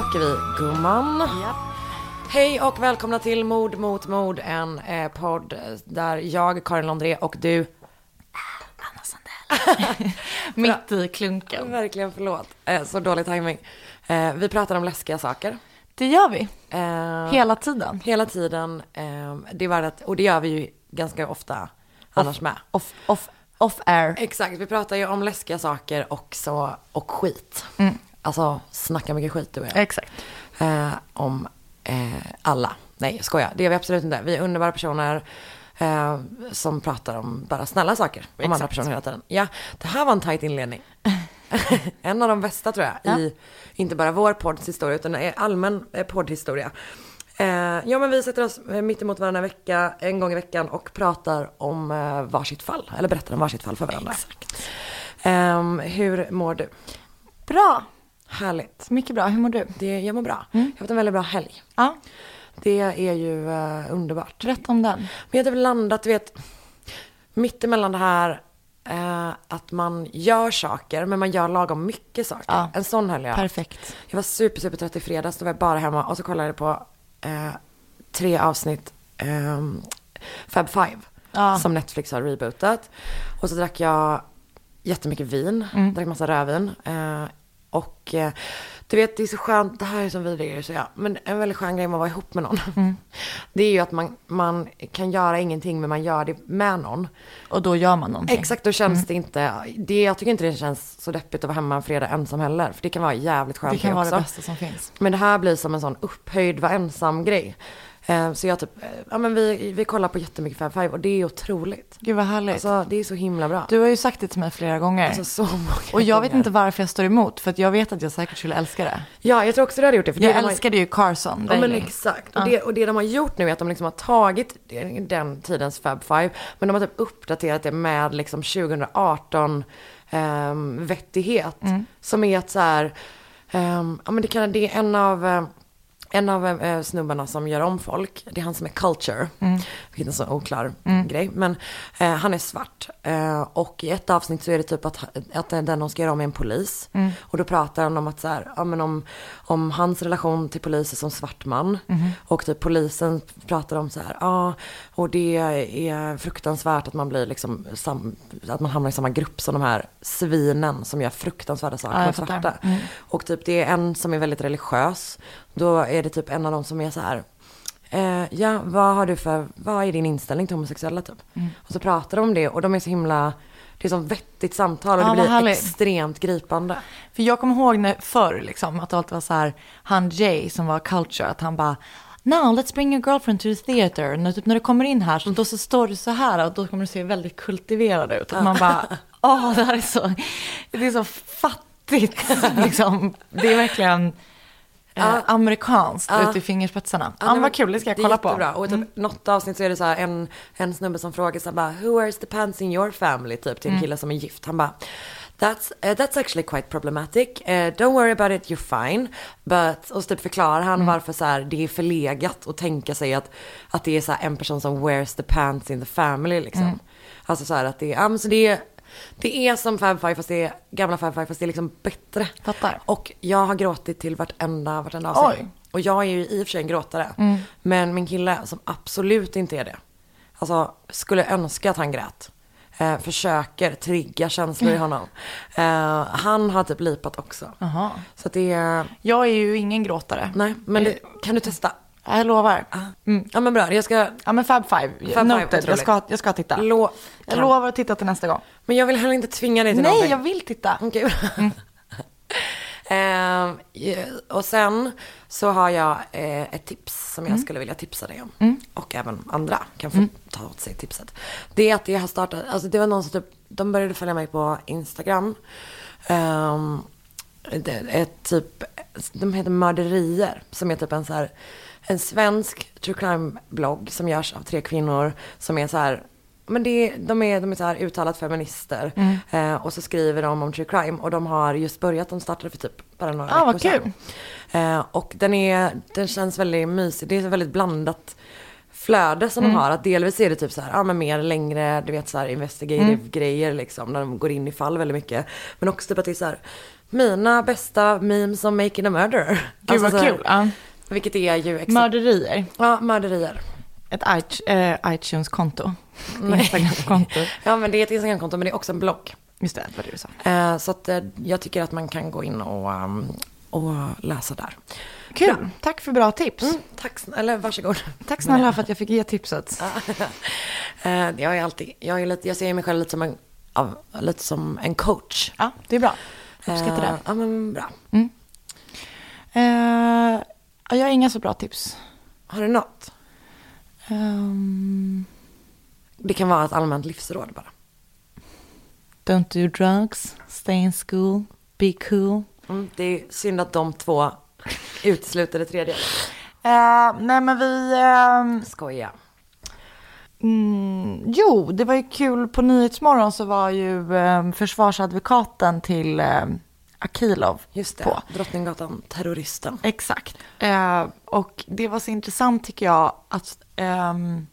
Åker vi gumman. Hej och välkomna till Mord mot mord, en eh, podd där jag, Karin Londré och du, Anna Sandell. Mitt i klunken. verkligen förlåt, eh, så dålig timing. Eh, vi pratar om läskiga saker. Det gör vi. Eh, Hela tiden. hela tiden, eh, det bara att, och det gör vi ju ganska ofta annars med. Off, off, off air. Exakt, vi pratar ju om läskiga saker också, och skit. Alltså snacka mycket skit du och jag. Exakt. eh, om eh, alla. Nej, jag skojar. Det är vi absolut inte. Vi är underbara personer eh, som pratar om bara snälla saker. Om andra Exakt. personer hela tiden. Ja, det här var en tajt inledning. en av de bästa tror jag. I inte bara vår podds historia utan allmän eh, poddhistoria. Eh, ja men vi sätter oss eh, mitt emot varandra vecka, en gång i veckan och pratar om eh, varsitt fall. Eller berättar om varsitt fall för varandra. Exakt. Ehm, hur mår du? Bra. Härligt. Mycket bra. Hur mår du? Det, jag mår bra. Jag har haft en väldigt bra helg. Ja, Det är ju eh, underbart. berätta om den. Men jag har typ landat, du vet, mittemellan det här eh, att man gör saker, men man gör lagom mycket saker. Ja. En sån helg jag. Perfekt. Jag var super, super trött i fredags, då var jag bara hemma och så kollade jag på eh, tre avsnitt eh, Fab Five. Ja. Som Netflix har rebootat. Och så drack jag jättemycket vin, Mm. drack massa rödvin. Och eh, du vet, det är så skönt, det här är som vidrigare så ja. Men en väldigt skön grej med att vara ihop med någon. Mm. Det är ju att man, man kan göra ingenting men man gör det med någon. Och då gör man någonting. Exakt, då känns det inte, det, jag tycker inte det känns så deppigt att vara hemma en fredag ensam heller. För det kan vara jävligt skönt Det kan vara också. det bästa som finns. Men det här blir som en sån upphöjd var ensam grej. Eh, så jag typ, eh, ja men vi, vi kollar på jättemycket Fab Five och det är otroligt. Gud vad härligt. Alltså det är så himla bra. du har ju sagt det till mig flera gånger. Alltså så många och jag vet gånger. inte varför jag står emot. För att jag vet att jag säkert skulle älska det. Ja, jag tror också du hade gjort det. För det Jag de har- älskade ju Carson Ja men exakt. Ja. Och, det, och det de har gjort nu är att de liksom har tagit den- den tidens Fab Five, men de har typ uppdaterat det med liksom 2018 um, vettighet. Som är att så här, ehm, ja men det, kan, det är en av, eh, en av eh, snubbarna som gör om folk, det är han som är culture, vilket är en så oklar grej, men eh, han är svart. Eh, och i ett avsnitt så är det typ att, att den de ska göra om är en polis. Och då pratar han om att så här, ja men om, om hans relation till polisen som svart man. Och typ polisen pratar om så här, ja och det är fruktansvärt att man blir liksom, sam, att man hamnar i samma grupp som de här svinen som gör fruktansvärda saker Ja, fattar. svarta. Och typ det är en som är väldigt religiös. Då är det typ en av dem som är så här. Eh, ja, vad har du för, vad är din inställning till homosexuella typ? Mm. Och så pratar de om det och de är så himla, det är så vettigt samtal och Ja, det blir härligt. extremt gripande. För jag kommer ihåg när förr liksom, att det alltid var så här, han Jay som var culture, att han bara Now let's bring your girlfriend to the theater. När, typ, när du kommer in här så då så står du så här och då kommer du se väldigt kultiverad ut. Och man bara, åh det här är så, det är så fattigt. liksom. Det är verkligen eh, Ja. amerikanskt Ja. ut i fingerspetsarna. Ja, nej, vad kul, det ska jag kolla på. Och typ Mm. något avsnitt så är det så här en, en snubbe som frågar så här bara, who wears the pants in your family? Typ till en Mm. kille som är gift. Han bara, That's, uh, that's actually quite problematic. Uh, don't worry about it, you're fine. But, och så typ förklarar Mm. han varför så här, det är förlegat att tänka sig att, att det är så här en person som wears the pants in the family liksom. Mm. Alltså så här att det är, ja men så det är, det är som Fab Five fast det är gamla Fab Five fast det är liksom bättre. Fattar. Och jag har gråtit till vartenda, vartenda avsnitt. Och jag är ju i och för sig en gråtare. Men min kille som absolut inte är det. Alltså skulle önska att han grät. Eh, försöker trigga känslor i honom. Eh, han har typ lipat också. Jaha. Så det är, Jag är ju ingen gråtare. nej men det, kan du testa? Jag lovar. Ja men bra, jag ska, Ja men Fab Five, Five, noted. Jag otroligt. ska, jag ska titta. lo, jag lovar att titta till nästa gång. Men jag vill heller inte tvinga dig till Nej, någonting. jag vill titta. Okej, bra. Ehm, ja, och sen så har jag eh, ett tips som jag skulle vilja tipsa dig om. Och även andra kan få ta åt sig tipset. Det är att jag har startat, alltså det var någon som typ, de började följa mig på Instagram. Um, är typ, de heter Mörderier, som är typ en så här, en svensk true crime-blogg som görs av tre kvinnor som är så här, men det, de är, de är så här uttalat feminister. Eh, och så skriver de om true crime och de har just börjat, de startade för typ bara några Ah, vad veckor sedan. Eh, och den, är, den känns väldigt mysig, det är ett väldigt blandat flöde som de har. Att delvis är det typ så här, ja men mer längre, du vet så här investigative grejer liksom. När de går in i fall väldigt mycket. Men också typ att det är så här, mina bästa memes om making a murder. Gud vad så här, kul. Ja. Vilket är ju exakt, Mörderier. ja mörderier. Ett eh, iTunes-konto. Instagram-konto. Ja men det är ett Instagramkonto men det är också en blogg. Just det, vad du sa. Eh, så att eh, jag tycker att man kan gå in och, um, och läsa där. Kul, tack för bra tips. Mm, tack, eller varsågod. Tack snälla för att jag fick ge tipset. Eh, jag är alltid, jag, är lite, jag ser mig själv lite som en, ja, lite som en coach. Ja, det är bra. Uppskattar det. Ja men bra. Ja, jag har inga så bra tips. Har du något? Ehm, Det kan vara ett allmänt livsråd bara. don't do drugs, stay in school, be cool. Mm, det är synd att de två utesluter det tredje. Eh, nej men vi... ehm, Skoja. Mm, jo, det var ju kul. På Nyhetsmorgon så var ju eh, försvarsadvokaten till eh, Akilov Just det, på. Drottninggatan, terroristen. Exakt. Eh, och det var så intressant tycker jag att ehm,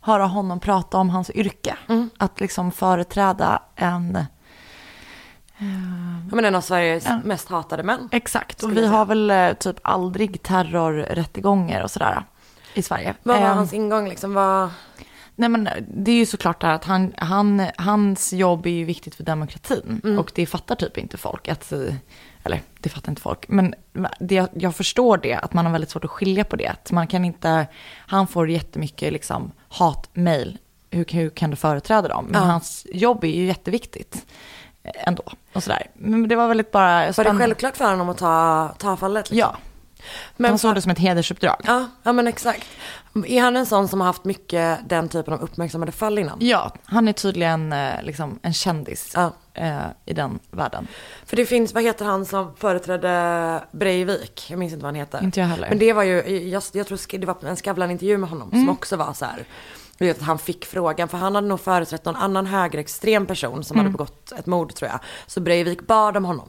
höra honom prata om hans yrke. Att liksom företräda en... Ja, men en av Sveriges mest hatade män. Exakt. Och vi har väl eh, typ aldrig terrorrättegånger och sådär i Sverige. Vad var Ehm, hans ingång liksom? Vad... Nej men det är ju såklart det här att han, han, hans jobb är ju viktigt för demokratin. Mm. Och det fattar typ inte folk. Att, eller det fattar inte folk. Men det, jag förstår det, att man har väldigt svårt att skilja på det. Att man kan inte, han får jättemycket liksom hatmail. Hur, hur kan du företräda dem? Men Ja. hans jobb är ju jätteviktigt eh, ändå. Och sådär. Men det var väldigt bara Var det självklart för honom att ta, ta fallet? Liksom? Ja, Men han såg det som ett hedersuppdrag. Ja, ja, men exakt. Är han en sån som har haft mycket den typen av uppmärksammade fall innan? Ja, han är tydligen eh, liksom en kändis Ja. eh, i den världen. För det finns, vad heter han som företrädde Breivik? Jag minns inte vad han heter. Inte jag heller. Men det var ju, jag, jag tror det var en Skavlan-intervju med honom Mm. som också var så här. Vet han fick frågan, för han hade nog företrätt någon annan högerextrem person som Mm. hade begått ett mord tror jag. Så Breivik bad om honom.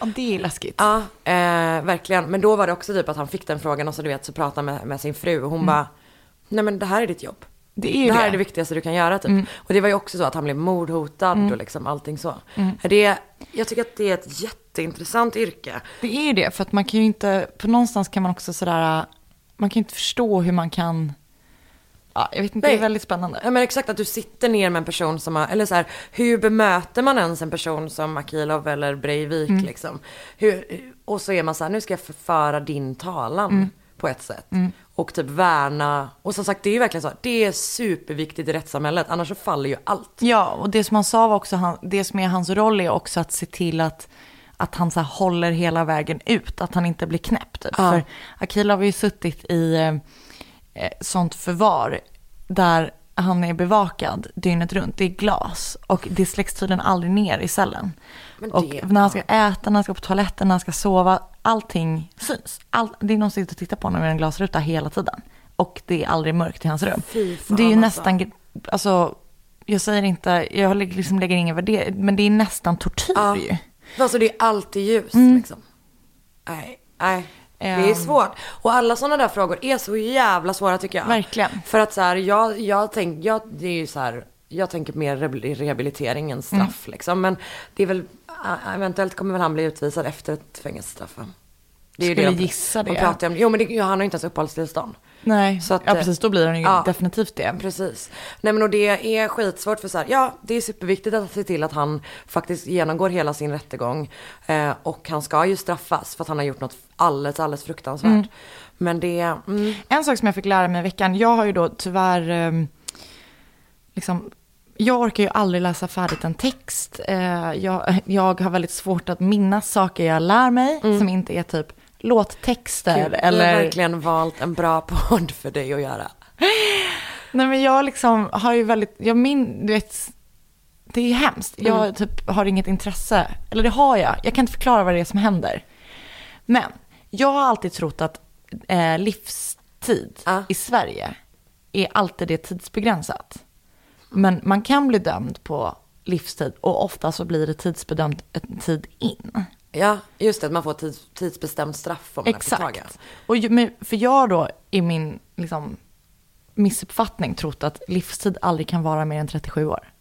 Ja, det är läskigt. Ja, eh, verkligen. Men då var det också typ att han fick den frågan och så du vet så pratade han med, med sin fru och hon bara, nej men det här är ditt jobb. Det är det här det. är det viktigaste du kan göra typ. Och det var ju också så att han blev mordhotad och liksom allting så. Det, jag tycker att det är ett jätteintressant yrke. Det är ju det, för att man kan ju inte, på någonstans kan man också sådär, man kan ju inte förstå hur man kan, ja, jag vet inte, det Nej. är väldigt spännande. Ja men exakt att du sitter ner med en person som har, eller så här, hur bemöter man ens en person som Akilov eller Breivik liksom? Hur, och så är man så här, nu ska jag förföra din talan på ett sätt. Och typ värna, och som sagt det är ju verkligen så, det är superviktigt i rättssamhället, annars så faller ju allt. Ja, och det som han sa var också, han, det som är hans roll är också att se till att, att han så här håller hela vägen ut, att han inte blir knäpp. Typ. Ja. För Akilov har ju suttit i eh, sånt förvar där han är bevakad dygnet runt. Det är glas och det släcks tydligen aldrig ner i cellen. Men och det- när han ska äta, när han ska på toaletten, när han ska sova, allting syns. All, det är någon som sitter och tittar på honom med en glasruta hela tiden. Och det är aldrig mörkt i hans rum. Fan, det är ju alltså. nästan, alltså, jag säger inte, jag liksom lägger ingen värdering, men det är nästan tortyr Ja. ju. Alltså det är alltid ljus liksom. Nej, nej. Det är svårt. Och alla sådana där frågor är så jävla svåra tycker jag. Verkligen. För att så här, jag, jag tänker, jag, det är ju så här, jag tänker mer re- rehabilitering än straff Mm. liksom. Men det är väl, eventuellt kommer väl han bli utvisad efter ett fängelsestraff? Det är ju Skulle det de- gissa de det. pratar om. Jo men det, han har ju inte ens uppehållstillstånd. Nej, Så att, ja eh, precis, då blir han ju ja. definitivt det. Precis. Nej men och det är skitsvårt för så här, ja det är superviktigt att se till att han faktiskt genomgår hela sin rättegång. Eh, och han ska ju straffas för att han har gjort något alldeles, alldeles fruktansvärt. Men det, mm, En sak som jag fick lära mig i veckan, jag har ju då tyvärr, ehm, liksom, jag orkar ju aldrig läsa färdigt en text. Eh, jag, jag har väldigt svårt att minnas saker jag lär mig, som inte är typ låttexter gud, Du har eller... verkligen valt en bra podd för dig att göra. Nej men jag liksom har ju väldigt, jag min, du vet, det är hemskt. Jag Mm. typ har inget intresse, eller det har jag, jag kan inte förklara vad det är som händer. Men jag har alltid trott att eh, livstid Ja. i Sverige är alltid det tidsbegränsat. Men man kan bli dömd på livstid och ofta så blir det tidsbedömt en tid in. Ja, just det, att man får tids, tidsbestämt straff om man är på taget. Exakt. Och ju- för jag då i min liksom, missuppfattning trott att livstid aldrig kan vara mer än 37 år.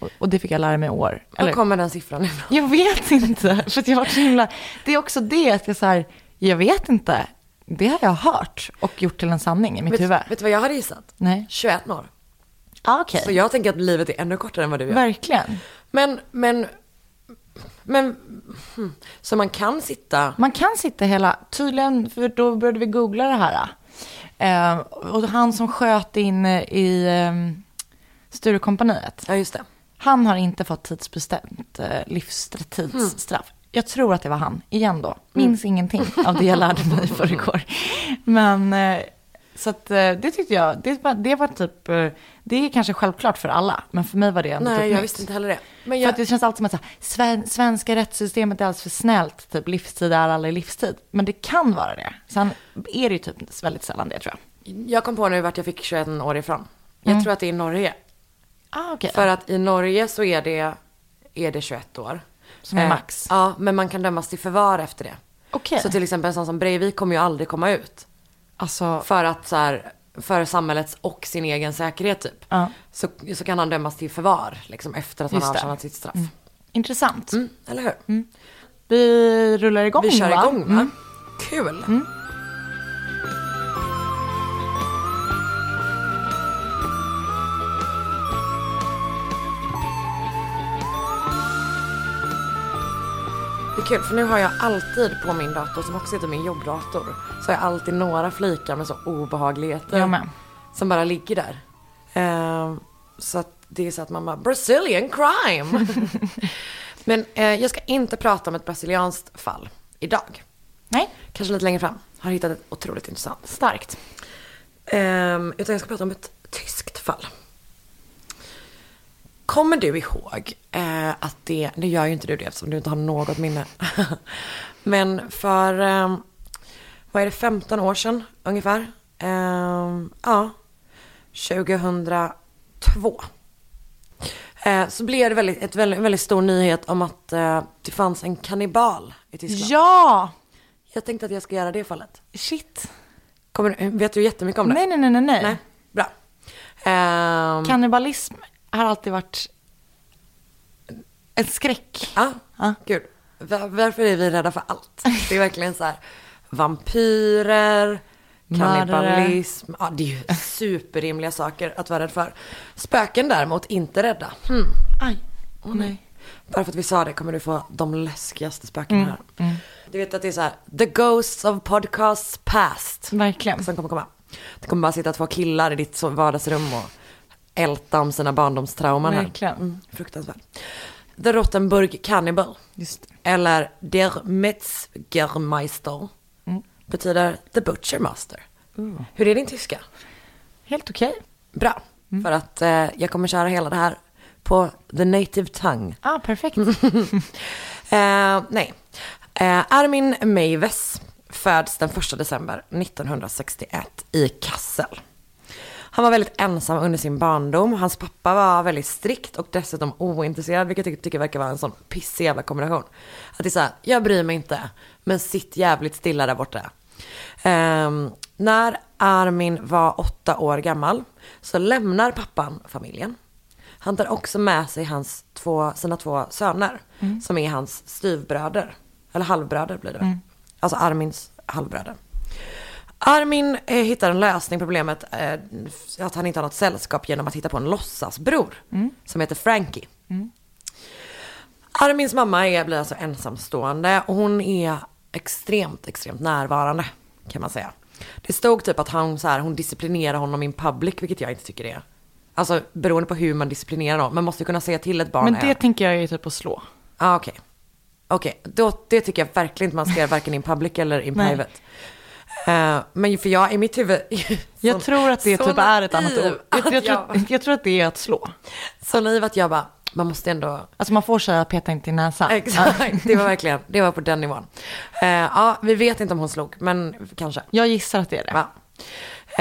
Och, och det fick jag lära mig i år. Var kommer den siffran ifrån? Jag vet inte. För att jag var så himla... Det är också det att jag så här, jag vet inte. Det har jag hört och gjort till en sanning i mitt Vet, huvud. vet du vad jag hade gissat? Nej. 21 år. Ah, Okej. Så jag tänker att livet är ännu kortare än vad du gör. Verkligen. Men, men, men, hmm. så man kan sitta, Man kan sitta hela, tydligen, för då började vi googla det här. Eh, och han som sköt in i eh, Sturecompagniet, ja just det. han har inte fått tidsbestämt eh, livstidsstraff. Jag tror att det var han, igen då. Minns ingenting av det jag lärde mig förrgår. Men eh, så att eh, det tyckte jag, det var, det var typ, eh, det är kanske självklart för alla, men för mig var det ändå Nej, typ jag nytt. visste inte heller det. Men För jag, att det känns alltid som att så här, sven, svenska rättssystemet är alldeles för snällt, typ livstid är aldrig livstid. Men det kan vara det. Sen är det ju typ väldigt sällan det tror jag. jag kom på nu vart jag fick 21 år ifrån. Jag tror att det är i Norge. Ah, okej. För att i Norge så är det, är det 21 år. Som är Eh, max. Ja, men man kan dömas till förvar efter det. Okej. Så till exempel en sån som Breivik kommer ju aldrig komma ut. Alltså, För att så här, för samhällets och sin egen säkerhet typ. Ja. Så, så kan han dömas till förvar, liksom efter att han har avtjänat sitt straff. intressant. Mm, eller hur? Vi rullar igång Vi kör va? igång va? Mm. Kul. Kul för nu har jag alltid på min dator som också heter min jobbdator. Så har jag alltid några flikar med så obehagligheter. Jag med. Som bara ligger där. Ehm, så att det är så att man bara, Brazilian crime. Men eh, jag ska inte prata om ett brasilianskt fall idag. Nej, Kanske lite längre fram. Har hittat ett otroligt intressant. starkt. Ehm, utan jag ska prata om ett tyskt fall. Kommer du ihåg eh, att det, nu gör ju inte du det eftersom du inte har något minne. Men för, eh, vad är det, 15 år sedan ungefär? Eh, ja, 2002. Eh, så blev det väldigt, ett väldigt, väldigt stor nyhet om att eh, det fanns en kannibal i Tyskland. Ja! Jag tänkte att jag ska göra det fallet. Shit. Kommer, vet du jättemycket om det? Nej, nej, nej, nej. nej. Nej, bra. Ehm, Kannibalism har alltid varit en skräck. Ja, Ja. gud. Var, varför är vi rädda för allt? Det är verkligen så här vampyrer, kannibalism. Ja, det är ju superrimliga saker att vara rädd för. Spöken däremot, inte rädda. Hmm. Aj. Åh nej. Bara för att vi sa det kommer du få de läskigaste spöken här. Du vet att det är så här, the ghosts of podcasts past. Verkligen. Som kommer komma. Det kommer bara sitta två killar i ditt vardagsrum och älta om sina barndomstrauman här. Verkligen. Mm, fruktansvärt. The Rottenburg Cannibal. Eller Der Metzgermeister. Betyder The Butcher Master. Hur är din tyska? Helt okej. Bra. För att eh, jag kommer köra hela det här på the native tongue. Ah, perfekt. Eh, nej. Eh, Armin Meiwes föds den 1 december 1961 i Kassel. Han var väldigt ensam under sin barndom. Hans pappa var väldigt strikt och dessutom ointresserad, vilket jag tycker verkar vara en sån pissig jävla kombination. Att det är såhär, jag bryr mig inte, men sitt jävligt stilla där borta. Ehm, när Armin var åtta år gammal så lämnar pappan familjen. Han tar också med sig hans två, sina två söner, som är hans styvbröder. Eller halvbröder blir det väl. Alltså Armins halvbröder. Armin eh, hittar en lösning på problemet eh, att han inte har något sällskap genom att hitta på en låtsasbror som heter Frankie. Armins mamma är, blir alltså ensamstående och hon är extremt, extremt närvarande kan man säga. Det stod typ att han, så här, hon disciplinerar honom in public, vilket jag inte tycker är. Alltså beroende på hur man disciplinerar dem. Man måste kunna säga till ett barn. Men är- det tänker jag är typ att slå. Ja, ah, okej. Okej, då det tycker jag verkligen inte man ska göra varken in public eller in private. Eh, men för jag i mitt huvud... Jag tror att det typ är ett annat naiv ord. Jag, jag, jag- tror, jag tror att det är att slå. Så naiv att jag bara, man måste ändå... Alltså man får säga peta inte i näsan. Exakt, det var verkligen, det var på den nivån. Eh, ja, vi vet inte om hon slog, men kanske. Jag gissar att det är det.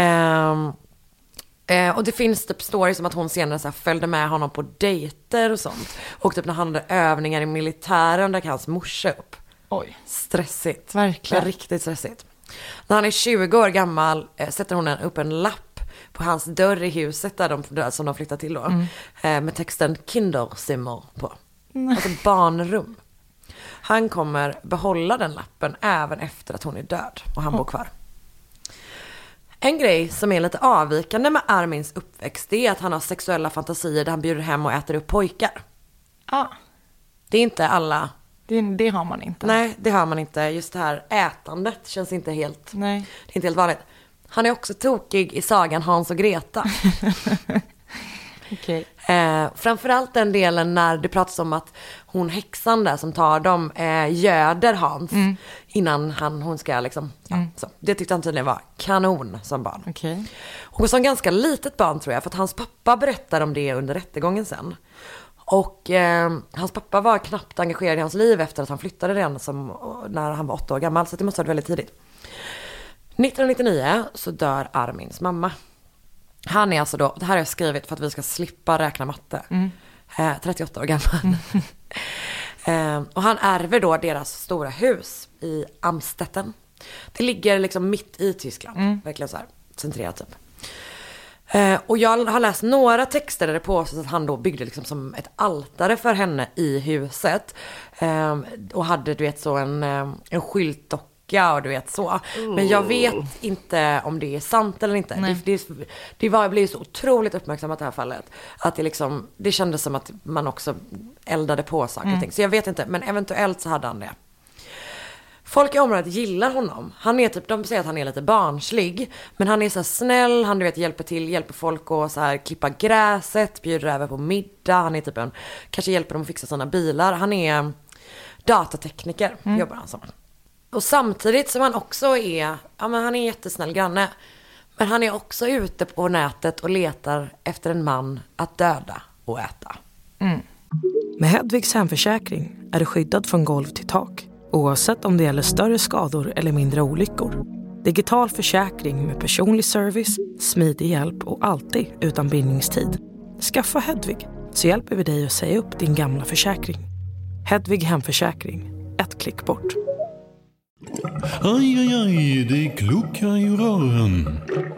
Ehm, eh, och det finns typ stories om att hon senare så följde med honom på dejter och sånt. Och typ när han hade övningar i militären dök hans morsa upp. Oj. Stressigt. Verkligen. Riktigt stressigt. När han är 20 år gammal eh, sätter hon upp en lapp på hans dörr i huset där de, där som de flyttar till då. Eh, med texten Kinderzimmer på. Alltså barnrum. Han kommer behålla den lappen även efter att hon är död och han bor kvar. En grej som är lite avvikande med Armins uppväxt det är att han har sexuella fantasier där han bjuder hem och äter upp pojkar. Ah, Det är inte alla, det, det har man inte. nej det har man inte. Just det här ätandet känns inte helt, Nej. det är inte helt vanligt. Han är också tokig i sagan Hans och Greta. Okej. Eh, framförallt den delen när det pratas om att hon häxan där som tar dem eh, göder Hans innan han, hon ska liksom, ja, så. Det tyckte han tydligen var kanon som barn. Okej. Och som ganska litet barn tror jag, för att hans pappa berättar om det under rättegången sen. Och eh, hans pappa var knappt engagerad i hans liv efter att han flyttade redan som, när han var åtta år gammal, så det måste ha varit väldigt tidigt. 1999 så dör Armins mamma. Han är alltså då, det här har jag skrivit för att vi ska slippa räkna matte. Eh, 38 år gammal. eh, och han ärver då deras stora hus i Amstetten. Det ligger liksom mitt i Tyskland, verkligen så här centrerat typ. Eh, och jag har läst några texter där det påstås att han då byggde liksom som ett altare för henne i huset. Eh, och hade du vet så en, eh, en skyltdocka och du vet så. Men jag vet inte om det är sant eller inte. Nej. Det, det, det var, blev så otroligt uppmärksammat det här fallet. Att det liksom, det kändes som att man också eldade på saker och ting. Så jag vet inte, men eventuellt så hade han det. Folk i området gillar honom. Han är typ, de säger att han är lite barnslig. Men han är så snäll, han du vet hjälper till, hjälper folk att så här klippa gräset, bjuder över på middag. Han är typ en, kanske hjälper dem att fixa sina bilar. Han är datatekniker, jobbar han som. Och samtidigt som han också är, ja men han är en jättesnäll granne. Men han är också ute på nätet och letar efter en man att döda och äta. Med Hedvigs hemförsäkring är du skyddad från golv till tak oavsett om det gäller större skador eller mindre olyckor. Digital försäkring med personlig service, smidig hjälp och alltid utan bindningstid. Skaffa Hedvig så hjälper vi dig att säga upp din gamla försäkring. Hedvig hemförsäkring, ett klick bort. Aj, aj, aj, det kluckar i rören.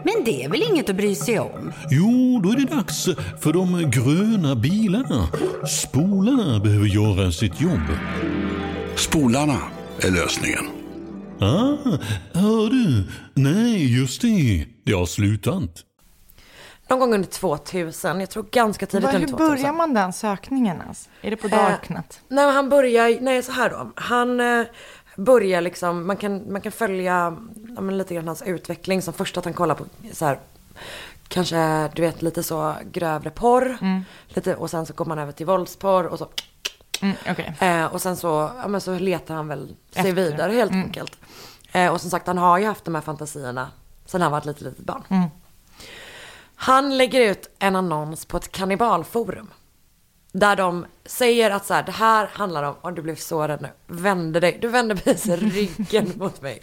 Men det är väl inget att bry sig om? Jo, då är det dags för de gröna bilarna. Spolarna behöver göra sitt jobb. Spolarna är lösningen. Ah, hör du? Nej, just det. Det har slutat. Någon gång under 2000, jag tror ganska tidigt under hur 2000. börjar man den sökningen alltså? Är det på Eh, Darknet? Nej, men han börjar, nej så här då. Han eh, börjar liksom, man kan, man kan följa ja, men lite grann hans utveckling. Som först att han kollar på så här, kanske du vet lite så grövre porr. Lite, och sen så går man över till våldsporr och så. Mm, Okej. Eh, och sen så, ja, men så letar han väl sig Efter. vidare helt enkelt. Eh, och som sagt han har ju haft de här fantasierna sen han var ett litet, litet barn. Han lägger ut en annons på ett kannibalforum. Där de säger att så här, det här handlar om, om du blev så rädd nu, vände dig, du vände precis ryggen mot mig.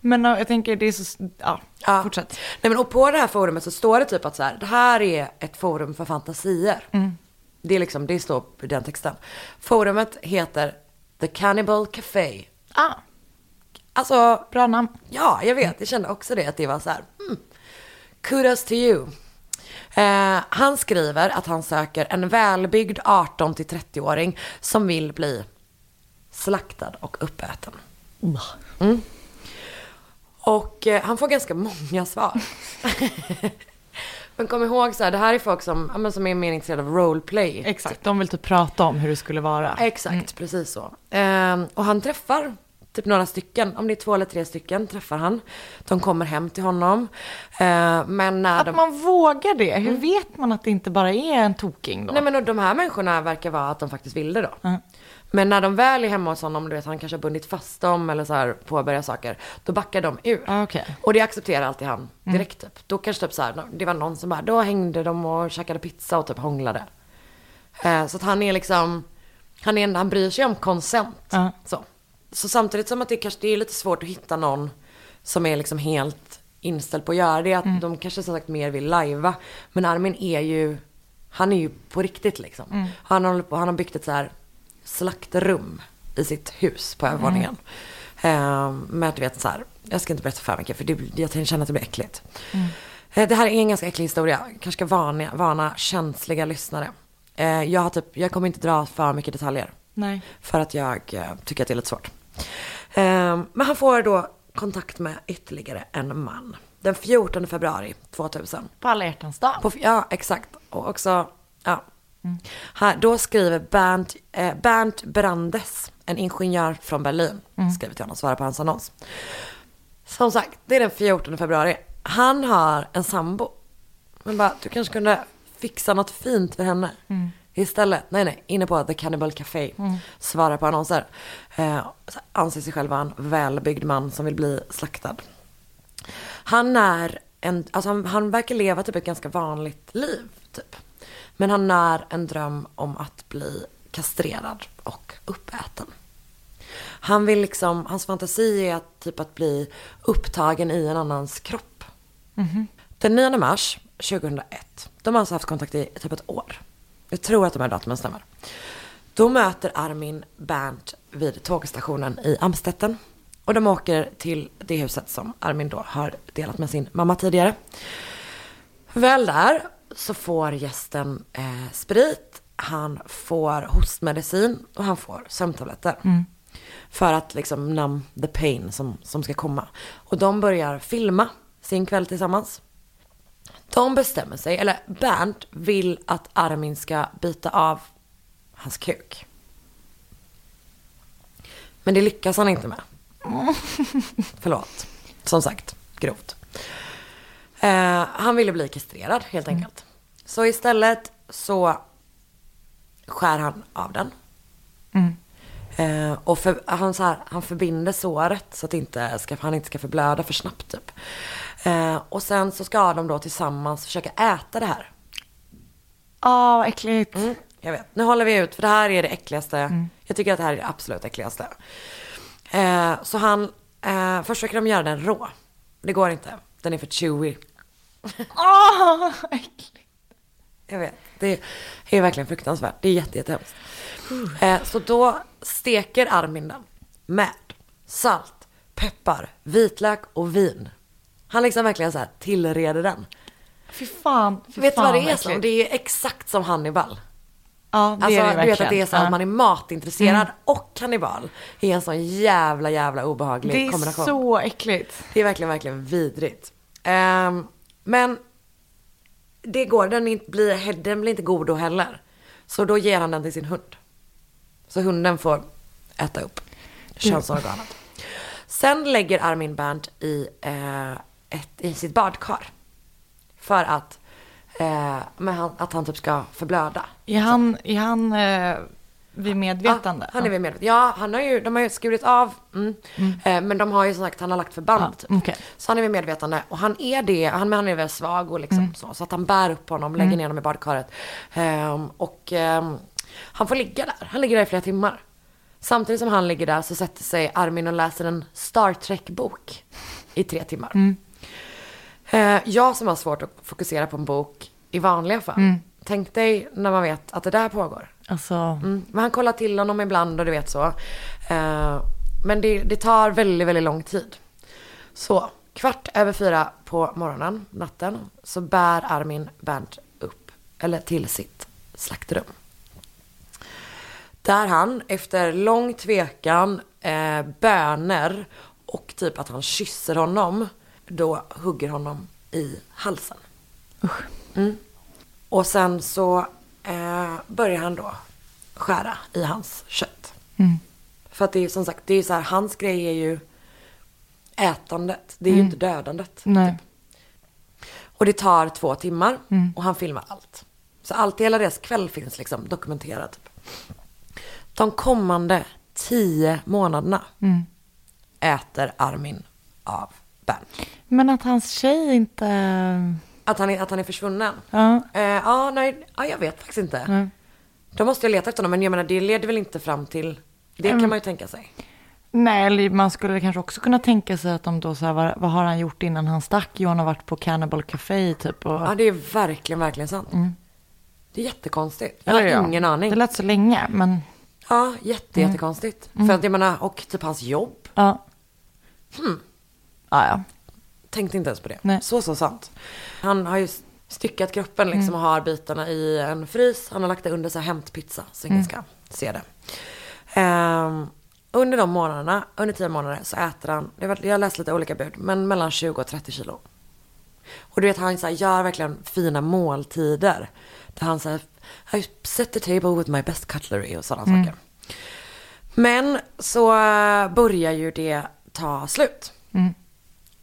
Men ja, jag tänker det är så, ja, Ja. fortsätt. Nej men och på det här forumet så står det typ att så här, det här är ett forum för fantasier. Det är liksom, det står i den texten. Forumet heter The Cannibal Café. Ah, Alltså, bra namn. ja jag vet, jag kände också det att det var så här, mm, kudos to you. Eh, han skriver att han söker en välbyggd 18 till 30-åring som vill bli slaktad och uppäten. Mm. Och eh, han får ganska många svar. Men kom ihåg så här, det här är folk som, men som är mer intresserade av roleplay. Exakt, de vill typ prata om hur det skulle vara. Exakt, precis så. Ehm, och han träffar typ några stycken, om det är två eller tre stycken träffar han. De kommer hem till honom. Ehm, men när Att de... man vågar det, hur vet man att det inte bara är en toking då? Nej men de här människorna verkar vara att de faktiskt vill det då. Mm. Men när de väl är hemma hos honom, du vet han kanske har bundit fast dem eller så här påbörjar saker. Då backar de ur. Ah, okej. Och det accepterar alltid han direkt typ. Då kanske typ så här, det var någon som bara, då hängde de och käkade pizza och typ hånglade. Eh, så att han är liksom, han, är, han bryr sig om konsent. Ja. Så. så samtidigt som att det kanske det är lite svårt att hitta någon som är liksom helt inställd på att göra det. Att de kanske som sagt mer vill lajva. Men Armin är ju, han är ju på riktigt liksom. Han, håller på, han har byggt ett så här slaktrum i sitt hus på övervåningen. Eh, med att du vet så här, jag ska inte berätta för mycket för det, jag känner att det blir äckligt. Eh, Det här är en ganska äcklig historia. Kanske ska varna, varna känsliga lyssnare. Eh, Jag, har typ, jag kommer inte dra för mycket detaljer. Nej. För att jag eh, tycker att det är lite svårt. Eh, Men han får då kontakt med ytterligare en man. Den 14 februari 2000. På alla hjärtans dag. På, ja, exakt. Och också, ja. Här, då skriver Bernt, eh, Bernt Brandes, en ingenjör från Berlin, skriver till honom och svarar på hans annons. Som sagt, det är den 14 februari. Han har en sambo. Men bara, du kanske kunde fixa något fint för henne. Istället, nej nej, inne på The Cannibal Café. Svarar på annonser. Eh, anser sig själv vara en välbyggd man som vill bli slaktad. Han är en, alltså han, han verkar leva typ ett ganska vanligt liv, typ. Men han när en dröm om att bli kastrerad och uppäten. Han vill liksom, hans fantasi är att, typ att bli upptagen i en annans kropp. Den 9 mars 2001, de har alltså haft kontakt i typ ett år. Jag tror att de här datumen stämmer. Då möter Armin Bernt vid tågstationen i Amstetten. Och de åker till det huset som Armin då har delat med sin mamma tidigare. Väl där så får gästen eh, sprit, han får hostmedicin och han får sömntabletter. För att liksom numb the pain som, som ska komma. Och de börjar filma sin kväll tillsammans. De bestämmer sig, eller Bernt vill att Armin ska bita av hans kuk. Men det lyckas han inte med. Förlåt. Som sagt, grovt. Eh, han ville bli kastrerad helt enkelt. Så istället så skär han av den. Eh, och för, han, så här, han förbinder såret så att inte ska, han inte ska förblöda för snabbt typ. Eh, och sen så ska de då tillsammans försöka äta det här. Åh, vad äckligt. Mm, jag vet. Nu håller vi ut för det här är det äckligaste. Jag tycker att det här är det absolut äckligaste. Eh, så han, eh, först försöker de göra den rå. Det går inte. Den är för chewy. Åh, äckligt. Jag vet. Det är verkligen fruktansvärt. Det är jätte, jättehemskt. Eh, så då steker Armin den med salt, peppar, vitlök och vin. Han liksom verkligen så här tillreder den. Fy fan. Fy vet du vad det är som? Det är exakt som Hannibal. Ja, det Alltså är det du vet att det är så verkligen. att man är matintresserad och kannibal. Det är en sån jävla, jävla obehaglig Det är kombination. så äckligt. Det är verkligen, verkligen vidrigt. Ehm, men det går, den, inte blir, den blir inte god då heller. Så då ger han den till sin hund. Så hunden får äta upp könsorganet. Sen lägger Armin Bernt i, eh, ett, i sitt badkar. För att, eh, han, att han typ ska förblöda. Är han, är han eh, vid medvetande? Ja, han är vid medvetande. Ja, han har ju, de har ju skurit av. Mm. Eh, men de har ju som sagt, han har lagt förband. Ja, typ. okej. Så han är vid medvetande. Och han är det, han, men han är väldigt svag och liksom Mm. så. Så att han bär upp honom, lägger ner honom i badkaret. Ehm, och ehm, han får ligga där. Han ligger där i flera timmar. Samtidigt som han ligger där så sätter sig Armin och läser en Star Trek-bok i tre timmar. Mm. Eh, jag som har svårt att fokusera på en bok i vanliga fall. Mm. Tänk dig när man vet att det där pågår. Alltså, Mm. Men han kollar till honom ibland och du vet så. Eh, men det, det tar väldigt, väldigt lång tid. Så kvart över fyra på morgonen, natten, så bär Armin Bernt upp, eller till sitt slaktrum. Där han efter lång tvekan, eh, böner och typ att han kysser honom, då hugger honom i halsen. Mm. Och sen så eh, börjar han då skära i hans kött. För att det är som sagt, det är så här, hans grej är ju ätandet. Det är ju inte dödandet. nej. Och det tar två timmar och han filmar allt. Så allt i hela deras kväll finns liksom dokumenterat. Typ. De kommande tio månaderna äter Armin av Bernt. Men att hans tjej inte... Att han är, att han är försvunnen. Ja. Eh, ja, nej, ja, jag vet faktiskt inte. Då måste jag leta efter honom, men jag menar det leder väl inte fram till, det kan man ju tänka sig. Nej, eller man skulle kanske också kunna tänka sig att de då så här, vad, vad har han gjort innan han stack? Jo, han har varit på Cannibal Café typ. Och, Ja, det är verkligen, verkligen sant. Det är jättekonstigt. Jag har ja. ingen aning. Det lät så länge, men Ja, jätte, jättekonstigt. För att jag menar, och typ hans jobb. ja. Ja, ja. Tänkte inte ens på det. Nej. Så, så sant. Han har ju styckat kroppen liksom Mm. och har bitarna i en frys. Han har lagt det under så här hämtpizza så ingen ska se det. Ehm, under de månaderna, under tio månader så äter han, jag har läst lite olika bud, men mellan 20 och 30 kilo. Och du vet han så här, gör verkligen fina måltider. Där han säger, I set the table with my best cutlery och sådana saker. Men så eh, börjar ju det ta slut.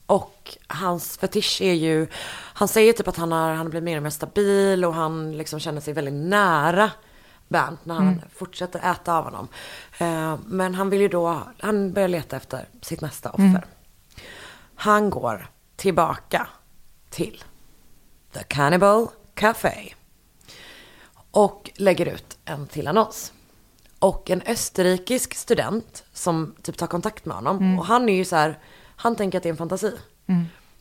Och hans fetisch är ju, han säger typ att han har, han blivit mer och mer stabil och han liksom känner sig väldigt nära Bernt när han fortsätter äta av honom. Eh, men han vill ju då, han börjar leta efter sitt nästa offer. Han går tillbaka till The Cannibal Café. Och lägger ut en till annons. Och en österrikisk student som typ tar kontakt med honom. Och han är ju så här, han tänker att det är en fantasi.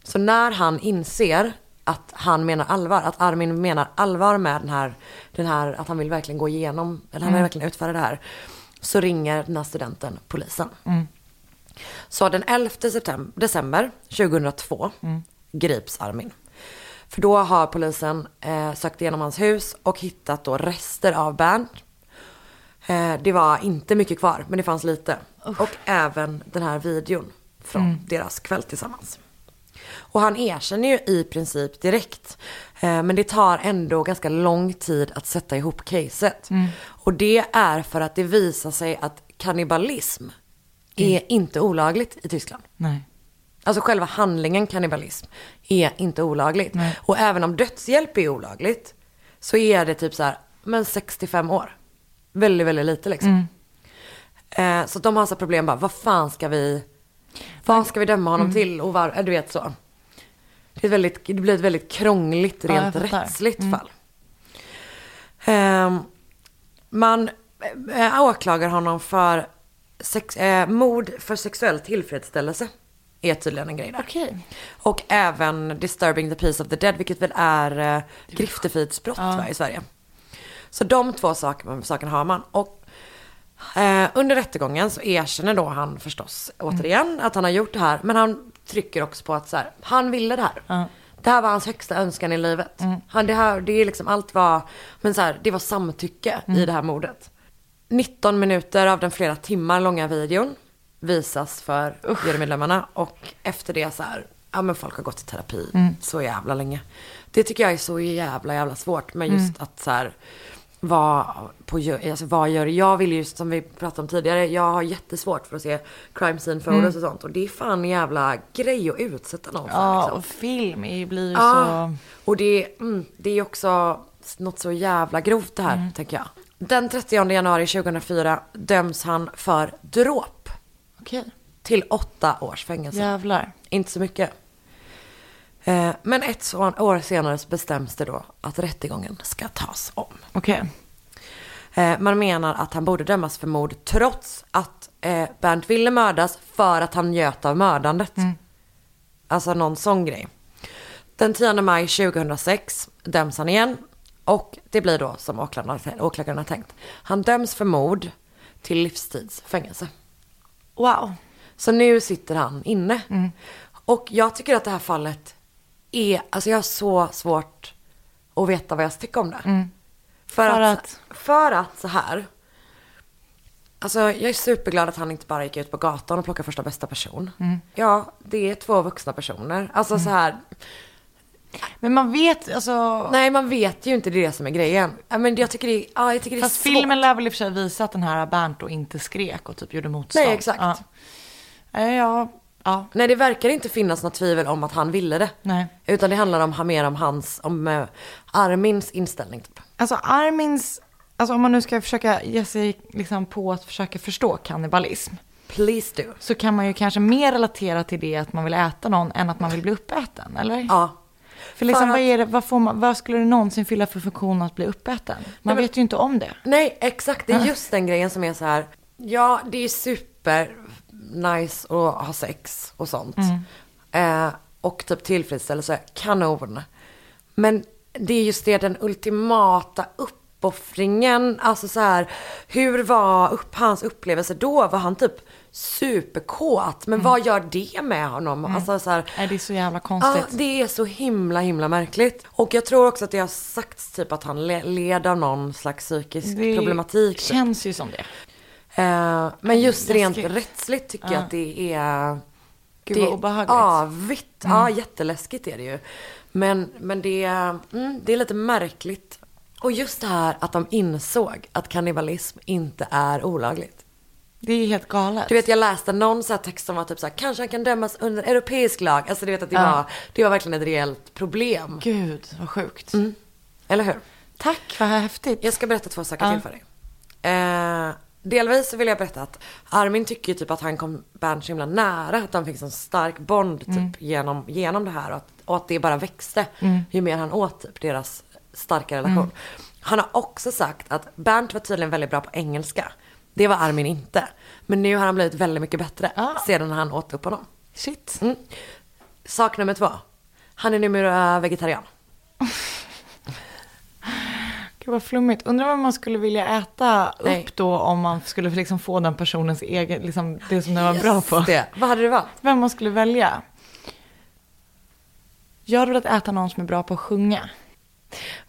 Så när han inser att han menar allvar, att Armin menar allvar med den här, den här att han vill verkligen gå igenom, eller han vill verkligen utföra det här. Så ringer den här studenten polisen. Så den 11 september, december 2002 grips Armin. För då har polisen eh, sökt igenom hans hus och hittat då rester av Bernt. Eh, det var inte mycket kvar, men det fanns lite. Och även den här videon från deras kväll tillsammans. Och han erkänner ju i princip direkt. Eh, men det tar ändå ganska lång tid att sätta ihop caset. Och det är för att det visar sig att kannibalism är inte olagligt i Tyskland. Nej. Alltså själva handlingen kannibalism är inte olagligt. Nej. Och även om dödshjälp är olagligt så är det typ så här, men 65 år. Väldigt, väldigt lite liksom. Eh, så de har så problem bara, vad fan ska vi, vad ska vi döma honom till och var, eh, du vet så. Det, är väldigt, det blir ett väldigt krångligt Ja, rent rättsligt fall. Ehm, man äh, åklagar honom för sex, eh, mord för sexuell tillfredsställelse. Är tydligen en grej där. Okej. Och även disturbing the peace of the dead, vilket väl är eh, griftefridsbrott va, i Sverige. Så de två saker, sakerna har man. Och eh, under rättegången så erkänner då han förstås återigen att han har gjort det här. Men han trycker också på att så här, han ville det här. Det här var hans högsta önskan i livet. Han, det, här, det är liksom allt var, men så här, det var samtycke i det här mordet. 19 minuter av den flera timmar långa videon visas för jurymedlemmarna och efter det så här, ja men folk har gått i terapi så jävla länge. Det tycker jag är så jävla jävla svårt med just att så här, vad, på, alltså, vad gör jag vill ju som vi pratade om tidigare, jag har jättesvårt för att se crime scene photos och sånt och det är fan en jävla grej att utsätta någon för. Ja, liksom. och film blir ju Ja, så... och det, mm, det är också något så jävla grovt det här, tänker jag. Den 30 januari 2004 döms han för dråp Okej. till åtta års fängelse. Jävlar. Inte så mycket. Eh, Men ett år senare så bestäms det då att rättegången ska tas om. Okej. Eh, Man menar att han borde dömas för mord trots att eh, Bernt ville mördas för att han njöt av mördandet. Alltså någon sån grej. Den 10 maj 2006 döms han igen och det blir då som åklagaren, åklagaren har tänkt. Han döms för mord till livstidsfängelse. Wow. Så nu sitter han inne. Och jag tycker att det här fallet är, alltså jag har så svårt att veta vad jag ska tycka om det. För, För att, att? för att så här. Alltså jag är superglad att han inte bara gick ut på gatan och plockade första bästa person. Ja, det är två vuxna personer. Alltså så här, Men man vet, alltså... nej man vet ju inte det är det som är grejen. Men jag tycker det, är- ja, jag tycker det är Fast svårt. filmen lär väl i och för sig visa att den här Bernt då inte skrek och typ gjorde motstånd. Nej, exakt. Ja. Ja, ja. Nej, det verkar inte finnas något tvivel om att han ville det. Nej. Utan det handlar om, mer om hans, om eh, Armins inställning typ. Alltså Armins, alltså om man nu ska försöka ge sig liksom på att försöka förstå kannibalism. Please do. Så kan man ju kanske mer relatera till det att man vill äta någon än att man vill bli uppäten, eller? Ja. För liksom, För vad, att- är det, vad, får man, vad skulle det någonsin fylla för funktion att bli uppäten? Man men- vet ju inte om det. Nej, exakt. Det är just den grejen som är så här. Ja, det är super nice att ha sex och sånt. Eh, och typ tillfredsställelse, kanon. Men det är just det, den ultimata uppoffringen, alltså så här, hur var upp, hans upplevelse då? Var han typ superkåt? Men vad gör det med honom? Alltså så här, Nej, det är så jävla konstigt. det är så himla himla märkligt. Och jag tror också att det har sagts typ att han le- led av någon slags psykisk det problematik. typ. känns ju som det. Eh, men just rent Läskigt. rättsligt tycker jag att det är... Gud vad obehagligt. Mm. avigt. Ja, jätteläskigt är det ju. Men, men det, är, mm, det är lite märkligt. Och just det här att de insåg att kannibalism inte är olagligt. Det är helt galet. Du vet jag läste någon så text som var typ så här, kanske han kan dömas under europeisk lag. Alltså du vet att det, var, det var verkligen ett reellt problem. Gud, vad sjukt. Eller hur? Tack, vad häftigt. Jag ska berätta två saker Ja. till för dig. Eh, delvis så vill jag berätta att Armin tycker ju typ att han kom Bernt så himla nära. Att de fick sån stark bond typ Mm. genom, genom det här. Och att, och att det bara växte ju mer han åt typ deras starka relation. Mm. Han har också sagt att Bernt var tydligen väldigt bra på engelska. Det var Armin inte. Men nu har han blivit väldigt mycket bättre Ah. sedan han åt upp honom. Shit. Mm. Sak nummer två. Han är numera vegetarian. Gud vad flummigt. Undrar vad man skulle vilja äta Nej. upp då om man skulle liksom få den personens egen, liksom det som den var bra på. Just Det. Vad hade du valt? Vem man skulle välja? Jag hade velat äta någon som är bra på att sjunga.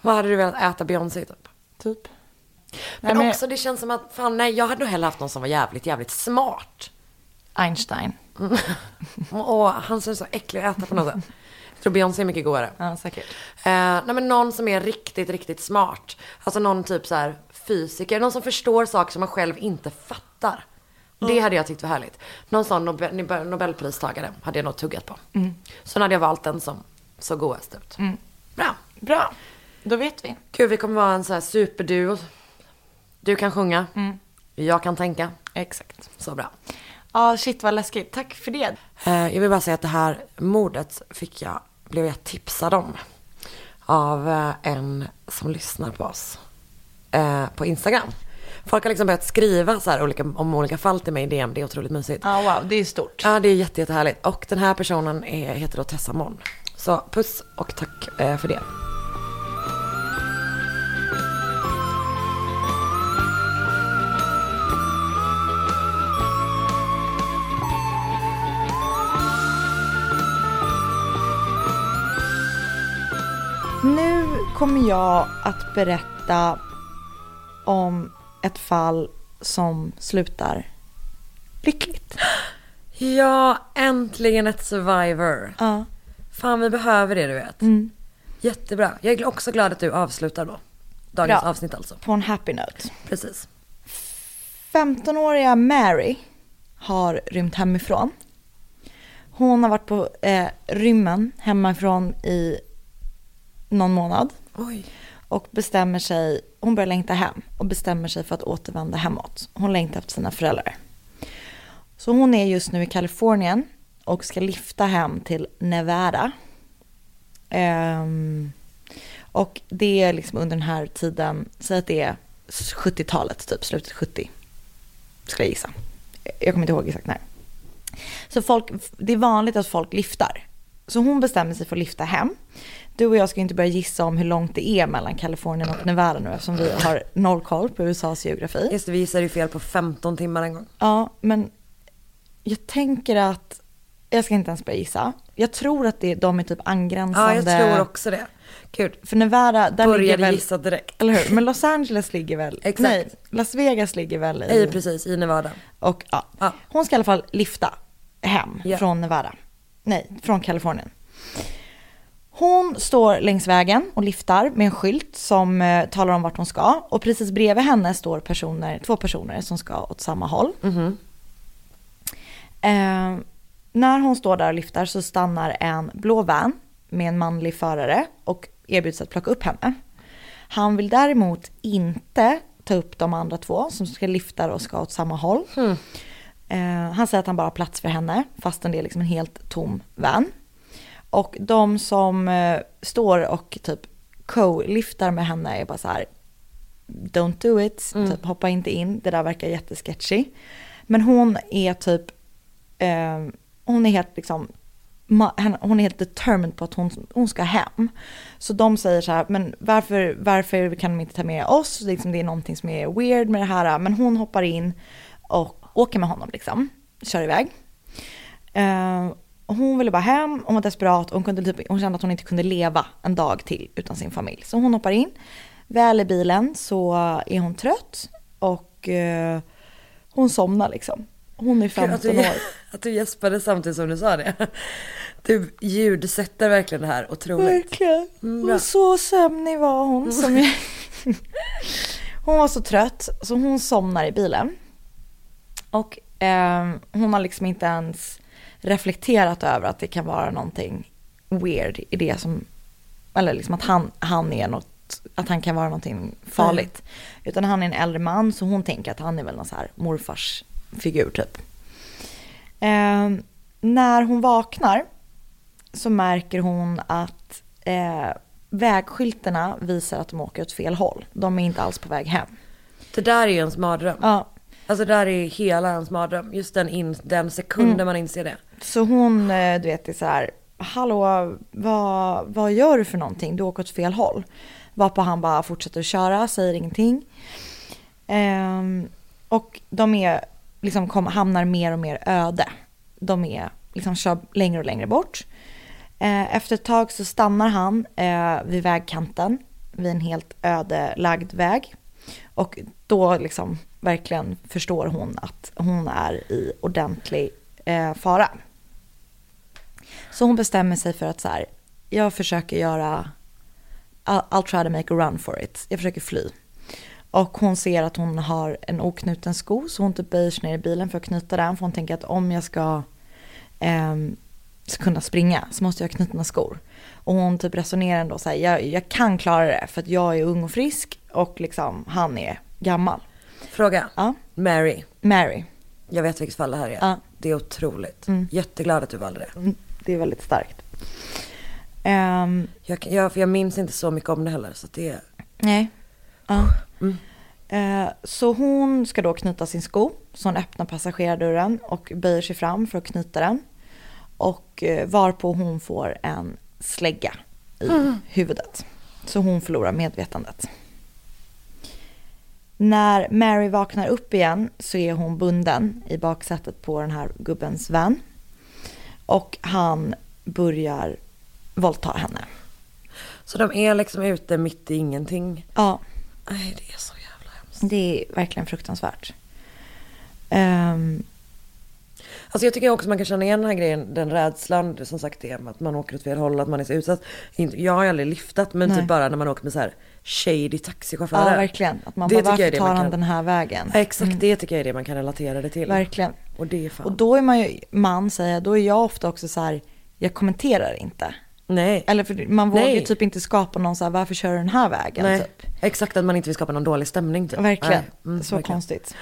Vad hade du velat äta Beyoncé typ? Typ. Men, Nej, men- också det känns som att, fan nej, jag hade nog hellre haft någon som var jävligt, jävligt smart. Einstein. Och han ser så äcklig att äta på något sätt. Tror Beyoncé är mycket godare. Ja, säkert. Eh, nej men någon som är riktigt, riktigt smart. Alltså någon typ så här fysiker, någon som förstår saker som man själv inte fattar. Det hade jag tyckt var härligt. Någon sån Nobel, Nobel- Nobelpristagare hade jag nog tuggat på. Sen hade jag valt den som såg godast ut. Bra. Bra. Då vet vi. Gud, vi kommer vara en så här superduo. Du kan sjunga. Jag kan tänka. Exakt. Så bra. Ja, shit vad läskigt. Tack för det. Eh, Jag vill bara säga att det här mordet fick jag, blev jag tipsad om. Av eh, en som lyssnar på oss. eh, På Instagram. Folk har liksom börjat skriva så här olika, om olika fall till mig i DM. Det är otroligt mysigt. Ja, wow, det är stort. Ja, det är jätte, jättehärligt. Och den här personen är, heter då Tessa Mon. Så puss och tack eh, för det. Nu kommer jag att berätta om ett fall som slutar lyckligt. Ja, äntligen ett survivor. Ja. Fan, vi behöver det du vet. Jättebra. Jag är också glad att du avslutar då. Dagens Bra. avsnitt alltså. På en happy note. Precis. 15-åriga Mary har rymt hemifrån. Hon har varit på eh, rymmen hemifrån i någon månad Oj. och bestämmer sig, hon börjar längta hem och bestämmer sig för att återvända hemåt. Hon längtar efter sina föräldrar. Så hon är just nu i Kalifornien och ska lifta hem till Nevada. Ehm, och det är liksom under den här tiden, säg att det är 70-talet, typ slutet 70, skulle jag gissa. Jag kommer inte ihåg exakt när. Så folk, det är vanligt att folk liftar. Så hon bestämmer sig för att lifta hem. Du och jag ska inte börja gissa om hur långt det är mellan Kalifornien och Nevada nu eftersom vi har noll koll på USAs geografi. Just det, vi gissade ju fel på 15 timmar en gång. Ja, men jag tänker att, jag ska inte ens börja gissa. Jag tror att det, de är typ Ja, angränsande. jag tror också det. Gud, För Nevada, där ligger började väl, gissa direkt. eller hur? Men Los Angeles ligger väl, Exakt. nej, Las Vegas ligger väl i, Nej, precis, i Nevada. och ja. Ja. Hon ska i alla fall lifta hem Ja. från Nevada. Nej, från Kalifornien. Hon står längs vägen och liftar med en skylt som eh, talar om vart hon ska. Och precis bredvid henne står personer, två personer som ska åt samma håll. Eh, när hon står där och lyftar så stannar en blå van med en manlig förare och erbjuds att plocka upp henne. Han vill däremot inte ta upp de andra två som ska lyfta och ska åt samma håll. Eh, han säger att han bara har plats för henne fastän det är liksom en helt tom van. Och de som eh, står och typ co-liftar med henne är bara så här don't do it, typ hoppa inte in, det där verkar jättesketchy. Men hon är typ, eh, hon är helt liksom hon är helt determined på att hon, hon ska hem. Så de säger så här, men varför, varför kan de inte ta med oss? Liksom det är någonting som är weird med det här. Men hon hoppar in och åker med honom liksom, kör iväg. Eh, hon ville bara hem, hon var desperat och hon, kunde typ, hon kände att hon inte kunde leva en dag till utan sin familj. Så hon hoppar in. Väl i bilen så är hon trött och eh, hon somnar liksom. Hon är Kul att 15 du, år. att du gäspade samtidigt som du sa det. Du ljudsätter verkligen det här otroligt. Verkligen. Mm. Och så sömnig var hon. Som jag... hon var så trött så hon somnar i bilen. Och eh, hon har liksom inte ens reflekterat över att det kan vara någonting weird i det som, eller liksom att han, han är något, att han kan vara någonting farligt. Utan han är en äldre man så hon tänker att han är väl någon så här morfars figur typ. Eh, när hon vaknar så märker hon att eh, vägskyltarna visar att de åker åt fel håll. De är inte alls på väg hem. Det där är ju ens mardröm. Ja, Alltså det där är hela ens mardröm. Just den, in, den sekunden man inser det. så hon, eh, du vet, är så här, hallå, vad, vad gör du för någonting? Du åker åt fel håll. Varpå han bara fortsätter att köra, säger ingenting. Ehm, och de är, liksom kom, hamnar mer och mer öde. De är, liksom kör längre och längre bort. Eh, efter ett tag så stannar han eh, vid vägkanten, vid en helt ödelagd väg. Och då liksom verkligen förstår hon att hon är i ordentlig eh, fara. Så hon bestämmer sig för att så här, jag försöker göra, I'll, I'll try to make a run for it. Jag försöker fly. Och hon ser att hon har en oknuten sko så hon typ böjer sig ner i bilen för att knyta den. För hon tänker att om jag ska, eh, ska kunna springa så måste jag ha knutna skor. Och hon typ resonerar ändå så här, jag, jag kan klara det för att jag är ung och frisk och liksom han är gammal. Fråga. Ja, Mary. Mary. Jag vet vilket fall det här är. Ja. Det är otroligt. Mm. Jätteglad att du valde det. Mm, Det är väldigt starkt. Ehm, Jag, jag, jag minns inte så mycket om det heller. Så det är... nej. Ja. Mm. Eh, så hon ska då knyta sin sko. Så hon öppnar passagerardörren och böjer sig fram för att knyta den. Och eh, varpå hon får en slägga i huvudet. Så hon förlorar medvetandet. När Mary vaknar upp igen så är hon bunden i baksätet på den här gubbens van. Och han börjar våldta henne. Så de är liksom ute mitt i ingenting. Ja, Nej, det är så jävla hemskt. det är verkligen fruktansvärt. Ehm, Alltså jag tycker också man kan känna igen den här grejen, den rädslan, det som sagt är att man åker åt fel håll, att man är så utsatt. Jag har aldrig lyftat, men Nej. typ bara när man åker med så här shady ja, taxichaufförer. verkligen. Att man Det bara, jag varför tar han kan- den här vägen? Ja, Exakt det tycker jag är det man kan relatera det till. Verkligen. Och det är fan. Och då är man ju, man säger, då är jag ofta också så här, jag kommenterar inte. Nej. Eller för man vågar ju typ inte skapa någon så här, varför kör du den här vägen? Nej. Typ. Exakt att man inte vill skapa någon dålig stämning typ. Verkligen. Mm, så verkligen. konstigt.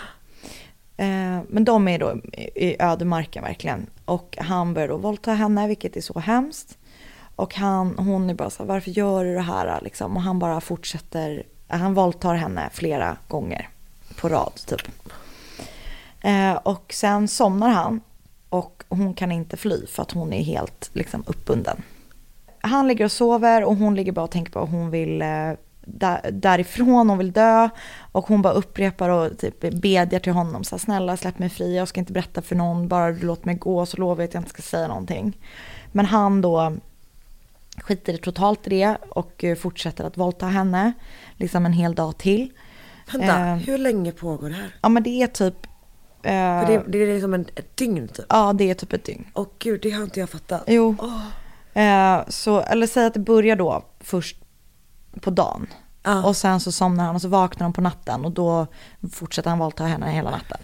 Eh, men de är då i i ödemarken verkligen. Och han börjar då våldta henne, vilket är så hemskt. Och han, hon är bara så här, varför gör du det här? Liksom. Och han bara fortsätter, äh, han våldtar henne flera gånger på rad typ. Eh, och sen somnar han och hon kan inte fly för att hon är helt liksom, uppbunden. Han ligger och sover och hon ligger bara och tänker på att hon vill eh, där, därifrån, hon vill dö. Och hon bara upprepar och typ bedjar till honom. Så här, snälla släpp mig fri, jag ska inte berätta för någon. Bara du låter mig gå så lovar jag att jag inte ska säga någonting. Men han då skiter totalt i det och eh, fortsätter att våldta henne. Liksom en hel dag till. Vänta, Eh, hur länge pågår det här? Ja men det är typ... eh, det, det är liksom en, ett dygn typ. Ja det är typ ett dygn. Åh gud, det har inte jag fattat. Jo. Åh. Eh, så, eller säg att det börjar då först på dagen. Ja. Och sen så somnar han och så vaknar han på natten och då fortsätter han våldta henne hela natten.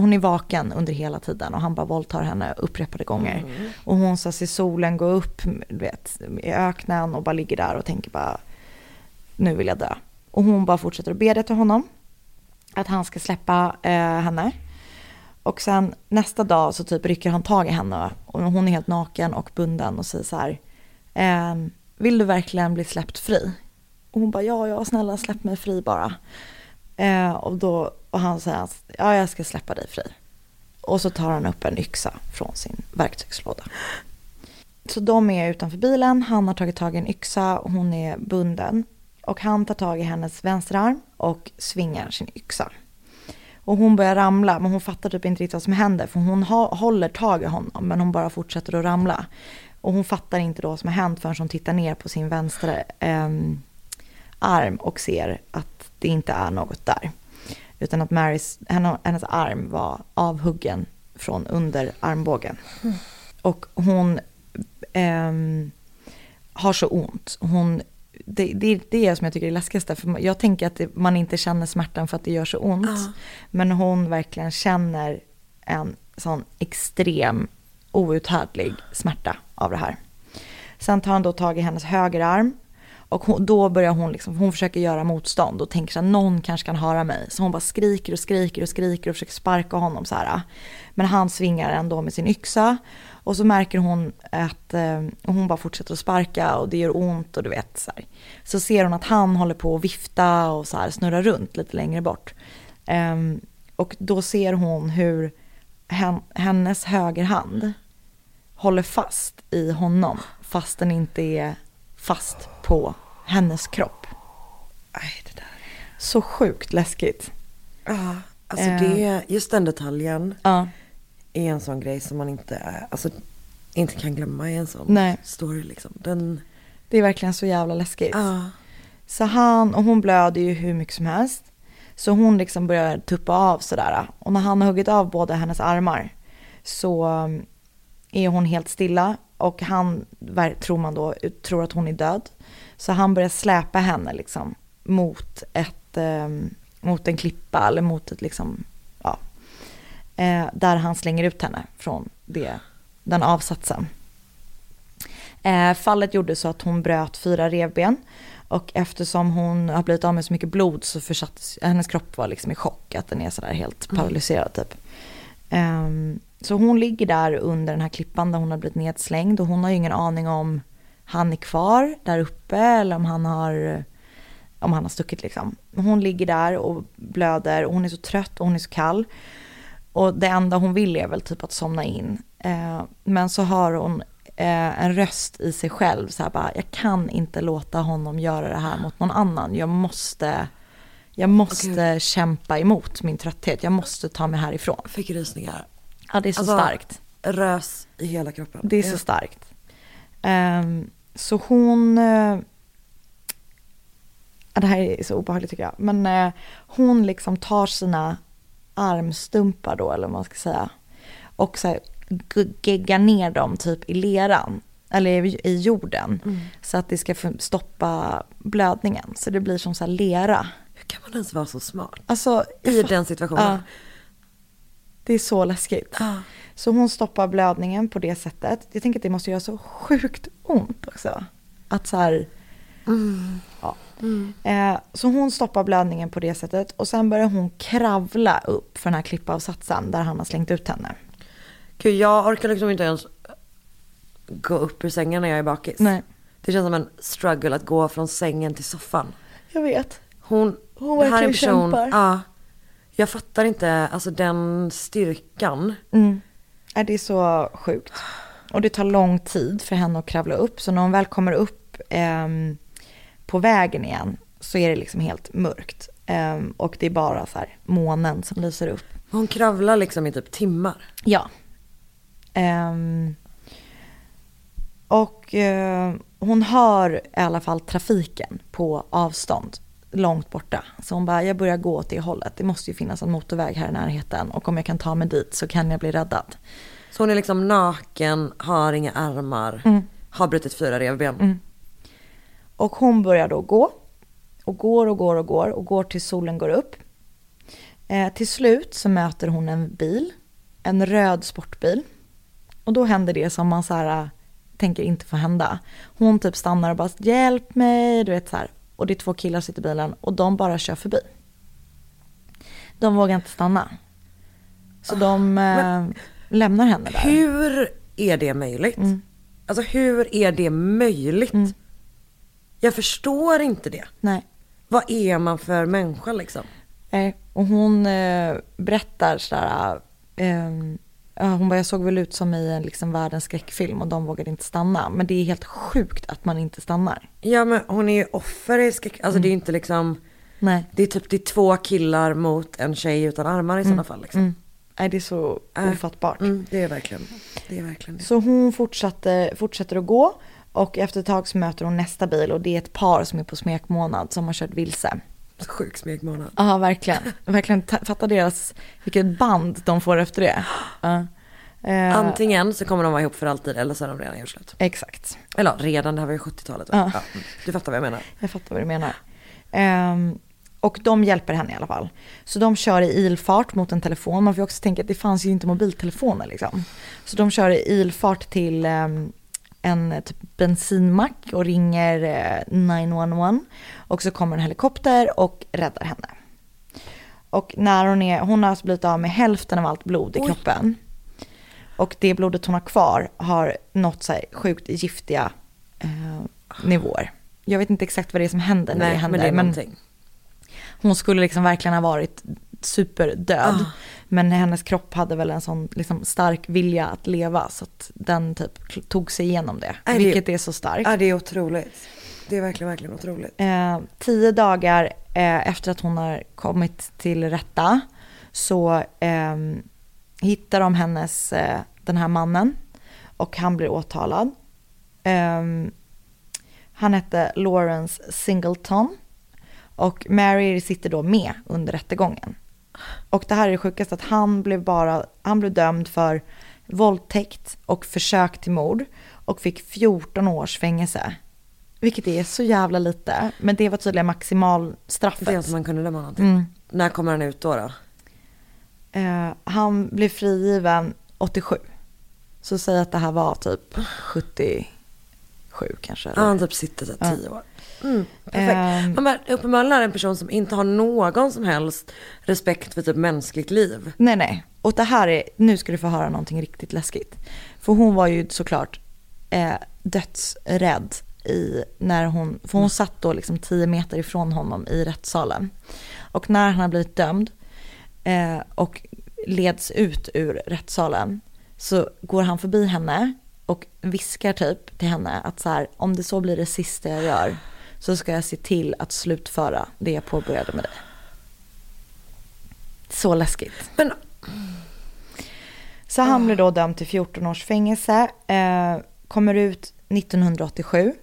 Hon är vaken under hela tiden och han bara våldtar henne upprepade gånger. Och hon så ser solen gå upp vet, i öknen och bara ligger där och tänker bara nu vill jag dö. Och hon bara fortsätter att bedja till honom att han ska släppa eh, henne. Och sen nästa dag så typ rycker han tag i henne och hon är helt naken och bunden och säger så här. eh, vill du verkligen bli släppt fri? Och hon bara ja, ja, snälla släpp mig fri bara. Eh, och, då, och han säger att ja, jag ska släppa dig fri. Och så tar han upp en yxa från sin verktygslåda. så de är utanför bilen, han har tagit tag i en yxa och hon är bunden. Och han tar tag i hennes vänsterarm och svingar sin yxa. Och hon börjar ramla, men hon fattar typ inte riktigt vad som händer. För hon håller tag i honom, men hon bara fortsätter att ramla. Och hon fattar inte då vad som har hänt förrän hon tittar ner på sin vänstra eh, arm och ser att det inte är något där. Utan att Marys, henne- hennes arm var avhuggen från under armbågen. Och hon ehm, har så ont. Hon, det, det är det som jag tycker är läskigaste. För jag tänker att det, man inte känner smärtan för att det gör så ont. Men hon verkligen känner en sån extrem outhärdlig smärta av det här. Sen tar han då tag i hennes högerarm. Och hon, då börjar hon liksom, hon försöker göra motstånd och tänker att någon kanske kan höra mig. Så hon bara skriker och skriker och skriker och försöker sparka honom så här. Men han svingar ändå med sin yxa. Och så märker hon att eh, hon bara fortsätter att sparka och det gör ont och du vet så här. Så ser hon att han håller på att vifta och så här snurra runt lite längre bort. Ehm, och då ser hon hur hen, hennes högerhand håller fast i honom fast den inte är fast på hennes kropp. Nej, det där. Så sjukt läskigt. Ja, alltså Eh. det, just den detaljen Ja, är en sån grej som man inte, alltså, inte kan glömma i en sån Nej. story liksom. Den, det är verkligen så jävla läskigt. ja. Så han, och hon blöder ju hur mycket som helst. Så hon liksom börjar tuppa av sådär. Och när han har huggit av båda hennes armar så um, är hon helt stilla. Och han, tror man då, tror att hon är död. Så han börjar släpa henne liksom mot ett, um, mot en klippa eller mot ett liksom, ja. Eh, där han slänger ut henne från det, den avsatsen. Eh, fallet gjorde så att hon bröt fyra revben. Och eftersom hon har blivit av med så mycket blod så försattes, hennes kropp var liksom i chock. Att den är sådär helt paralyserad typ. Ehm, så hon ligger där under den här klippan där hon har blivit nedslängd. Och hon har ju ingen aning om han är kvar där uppe eller om han har, om han har stuckit liksom. Hon ligger där och blöder och hon är så trött och hon är så kall. Och det enda hon vill är väl typ att somna in. Eh, men så har hon eh, en röst i sig själv så här bara, jag kan inte låta honom göra det här mot någon annan. Jag måste, jag måste kämpa emot min trötthet. Jag måste ta mig härifrån. Fick rysningar. Ja, det är så Alltså, starkt. Rös i hela kroppen. Det är så starkt. Ehm, så hon... ja, det här är så obehagligt tycker jag. Men eh, hon liksom tar sina armstumpar då, eller vad man ska säga. Och så här, geggar ner dem typ i leran. Eller i, jorden. Så att det ska stoppa blödningen. Så det blir som så lera. Hur kan man ens vara så smart? Alltså, I den situationen. Ja. Det är så läskigt. Ja. Så hon stoppar blödningen på det sättet. Jag tänker att det måste göra så sjukt ont också. Att så här, ja. Eh, så hon stoppar blödningen på det sättet och sen börjar hon kravla upp för den här klippavsatsen där han har slängt ut henne. Gud, jag orkar liksom inte ens gå upp ur sängen när jag är bakis. Nej. Det känns som en struggle att gå från sängen till soffan. Jag vet. Hon, Hon det här är en person, kämpar. ja. Jag fattar inte, alltså den styrkan. Mm. Ja, det är så sjukt. Och det tar lång tid för henne att kravla upp. Så när hon väl kommer upp ehm, på vägen igen så är det liksom helt mörkt. Ehm, och det är bara så här månen som lyser upp. Hon kravlar liksom i typ timmar. Ja. Ehm, och eh, hon hör i alla fall trafiken på avstånd långt borta. Så hon bara, jag börjar gå åt det hållet. Det måste ju finnas en motorväg här i närheten. Och om jag kan ta mig dit så kan jag bli räddad. Så hon är liksom naken, har inga armar, Mm. har brutit fyra revben. Och hon börjar då gå. Och går och går och går och går tills solen går upp. Eh, till slut så möter hon en bil. En röd sportbil. Och då händer det som man så här, äh, tänker inte får hända. Hon typ stannar och bara hjälp mig, du vet så här. Och det är två killar som sitter i bilen och de bara kör förbi. De vågar inte stanna. Så de eh, lämnar henne där. Hur är det möjligt? Mm. Alltså hur är det möjligt? Jag förstår inte det. Nej. Vad är man för människa liksom? Eh, och hon eh, berättar sådär, eh, Hon bara, jag såg väl ut som i en liksom världens skräckfilm och de vågade inte stanna. Men det är helt sjukt att man inte stannar. Ja men hon är ju offer i skräck, alltså det är inte liksom, Nej. det är typ det är två killar mot en tjej utan armar i sådana fall liksom. Mm. Nej, det är så Äh. ofattbart. Mm, det är verkligen, det är verkligen det. Så hon fortsatte, fortsätter att gå och efter ett tag så möter hon nästa bil och det är ett par som är på smekmånad som har kört vilse. Så Sjuk smekmånad. Ja, verkligen. verkligen ta- fatta deras, vilket band de får efter det. Ja. Eh, Antingen så kommer de vara ihop för alltid eller så har de redan gjort slut. Exakt. Eller redan, det här var ju 70-talet. Ja. Ja. du fattar vad jag menar. Jag fattar vad du menar. Ehm, och de hjälper henne i alla fall. Så de kör i ilfart mot en telefon. Man får också tänka att det fanns ju inte mobiltelefoner liksom. Så de kör i ilfart till ehm, en eh, typ bensinmack och ringer eh, 911. Och så kommer en helikopter och räddar henne. Och när hon är, hon har alltså blivit av med hälften av allt blod i Oj. kroppen. Och det blodet hon har kvar har nått så sjukt giftiga eh, nivåer. Jag vet inte exakt vad det är som händer när det Nej, händer. men det är men hon skulle liksom verkligen ha varit superdöd. Ah. Men hennes kropp hade väl en sån liksom stark vilja att leva så att den typ tog sig igenom det. det- vilket är så starkt. Ja, det är otroligt. Det är verkligen, verkligen otroligt. Eh, tio dagar eh, efter att hon har kommit till rätta så eh, hittar de hennes, eh, den här mannen och han blir åtalad. Eh, han hette Lawrence Singleton och Mary sitter då med under rättegången. Och det här är det sjukaste att han blev bara, han blev dömd för våldtäkt och försök till mord och fick 14 års fängelse. Vilket är så jävla lite, men det var tydligen maximalstraffet. Det är som man kunde döma någonting. Mm. När kommer han ut då? då? Eh, han blev frigiven 87. Så säg att det här var typ 77 kanske. Ja, han typ sitter Ja. tio år. Mm, perfekt. Ehm. Man bara, uppenbarligen är det en person som inte har någon som helst respekt för typ mänskligt liv. Nej, nej. Och det här är, nu ska du få höra någonting riktigt läskigt. För hon var ju såklart eh, dödsrädd i när hon, för hon satt då liksom 10 meter ifrån honom i rättssalen. Och när han har blivit dömd eh, och leds ut ur rättssalen så går han förbi henne och viskar typ till henne att så här, om det så blir det sista jag gör så ska jag se till att slutföra det jag påbörjade med dig. Så läskigt. Men Så han blir då dömd till 14 års fängelse, eh, kommer ut 1987.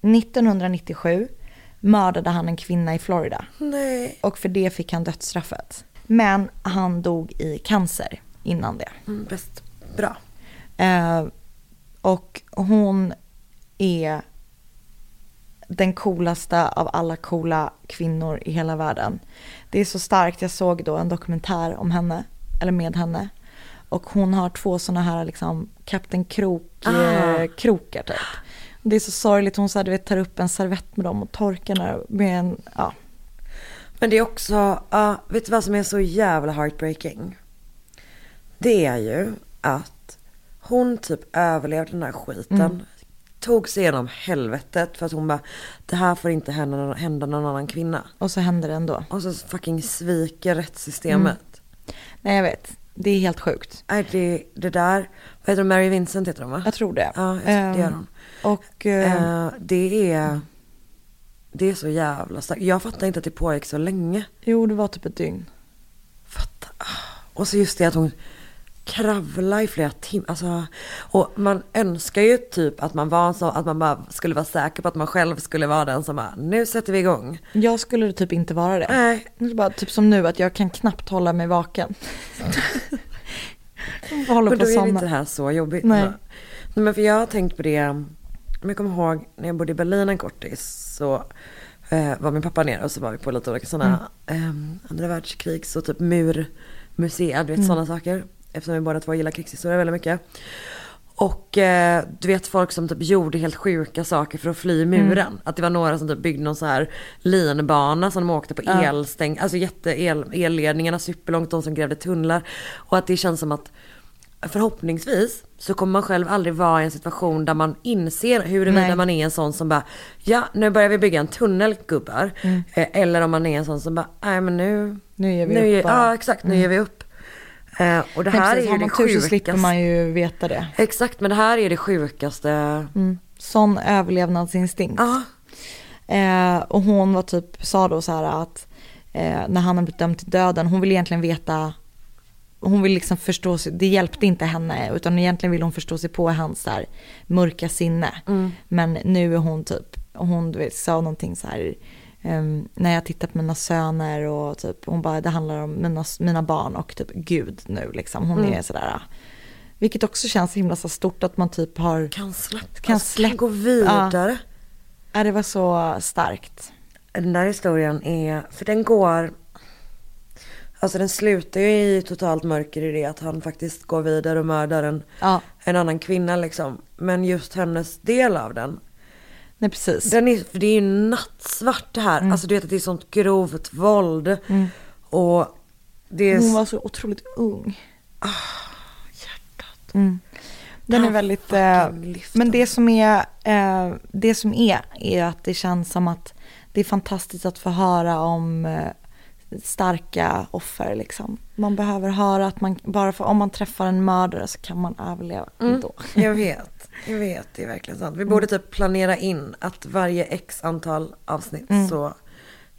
1997 mördade han en kvinna i Florida nej. och för det fick han dödsstraffet. Men han dog i cancer innan det. Mm, bäst. Bra. Eh, och hon är den coolaste av alla coola kvinnor i hela världen. Det är så starkt, jag såg då en dokumentär om henne, eller med henne. Och hon har två sådana här liksom Kapten Krok Ah. eh, krokar typ. Det är så sorgligt, hon så här, du vet, tar upp en servett med dem och torkar med en, ja. Men det är också, ja, vet du vad som är så jävla heartbreaking? Det är ju att hon typ överlevde den här skiten. Mm. Tog sig igenom helvetet för att hon bara, det här får inte hända, hända någon annan kvinna. Och så händer det ändå. Och så fucking sviker rättssystemet. Nej jag vet, det är helt sjukt. Nej, det, det där, vad heter de? Mary Vincent heter de va? Jag tror det. Ja, det gör Ehm, hon. Och Eh, det är, det är så jävla starkt. Jag fattar inte att det pågick så länge. jo, det var typ ett dygn. Fatta. Och så just det att hon kravlar i flera timmar. Alltså, och man önskar ju typ att man var så, att man bara skulle vara säker på att man själv skulle vara den som bara, nu sätter vi igång. Jag skulle typ inte vara det. Nej, Det är Bara, typ som nu, att jag kan knappt hålla mig vaken. jag håller men på då att är det inte det här så jobbigt. Nej. Nej, men för jag har tänkt på det, om jag kommer ihåg när jag bodde i Berlin en kortis så eh, var min pappa nere och så var vi på lite olika sådana Mm. eh, andra världskrigs och typ murmuseer, du vet Mm. sådana saker. Eftersom vi båda två gillar krigshistoria väldigt mycket. Och eh, du vet folk som typ gjorde helt sjuka saker för att fly muren. Mm. Att det var några som typ byggde någon så här linbana som de åkte på Ja. elstäng, alltså jätte el, elledningarna superlångt, de som grävde tunnlar. Och att det känns som att förhoppningsvis så kommer man själv aldrig vara i en situation där man inser huruvida man är en sån som bara, ja nu börjar vi bygga en tunnel gubbar. Eh, eller om man är en sån som bara, nej men nu, Nu ger vi nu upp ger. Mm. Ja exakt, nu ger vi upp. Eh, och det Nej, här precis, är ju det man tur så sjukaste. slipper man ju veta det. Exakt, men det här är det sjukaste. Mm. Sån överlevnadsinstinkt. Ja, Eh, och hon var typ, sa då så här att eh, när han har blivit dömd till döden, hon vill egentligen veta, hon vill liksom förstå sig, det hjälpte inte henne utan egentligen vill hon förstå sig på hans här, mörka sinne. Men nu är hon typ, hon vet, sa någonting så här, ehm, när jag tittar på mina söner och typ, hon bara, det handlar om mina, mina barn och typ Gud nu liksom. Hon är sådär, vilket också känns himla så stort att man typ har, kan släppa, Kan alltså, släppa- kan gå vidare. ja det var så starkt. Den där historien är, för den går, alltså den slutar ju i totalt mörker i det att han faktiskt går vidare och mördar en, Ja, en annan kvinna liksom. Men just hennes del av den, nej precis. den är, för det är ju nattsvart det här. Mm. Alltså du vet att det är sånt grovt våld. Och det är... Hon var så otroligt ung. hjärtat. Mm. Den är väldigt, eh, men det som är, eh, det som är, är att det känns som att det är fantastiskt att få höra om eh, starka offer liksom. Man behöver höra att man, bara för om man träffar en mördare så kan man överleva ändå. Jag vet, jag vet, det är verkligen sant. Vi borde typ planera in att varje x antal avsnitt så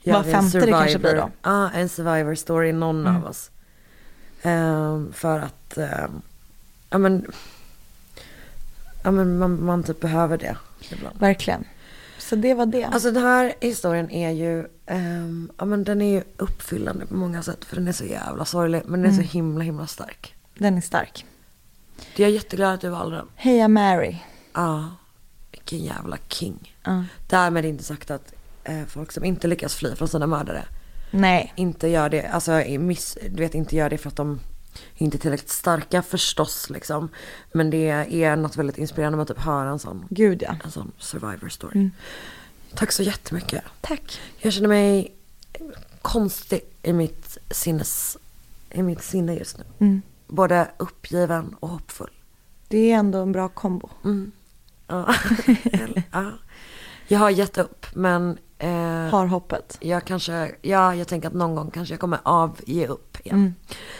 gör Var vi en femte det kanske blir då. Ja, en survivor story, någon av oss. Ehm, för att, ehm, ja men, ja men man, man typ behöver det ibland. Verkligen. Så det var det. Alltså den här historien är ju, ehm, ja men den är ju uppfyllande på många sätt för den är så jävla sorglig men den är så himla himla stark. Den är stark. Jag är jätteglad att du valde den. Heja Mary. Ja, vilken jävla king. Ja. Därmed inte sagt att eh, folk som inte lyckas fly från sina mördare Nej, inte gör det, alltså miss, du vet inte gör det för att de inte tillräckligt starka förstås liksom. Men det är något väldigt inspirerande med att typ höra en sån, gud ja. en sån survivor story. Tack så jättemycket. Tack. Jag känner mig konstig i mitt sinnes, i mitt sinne just nu. Mm. Både uppgiven och hoppfull. Det är ändå en bra kombo. Mm. Ja. Ja. Jag har gett upp men eh, Har hoppet. jag kanske, ja jag tänker att någon gång kanske jag kommer avge upp igen. Mm.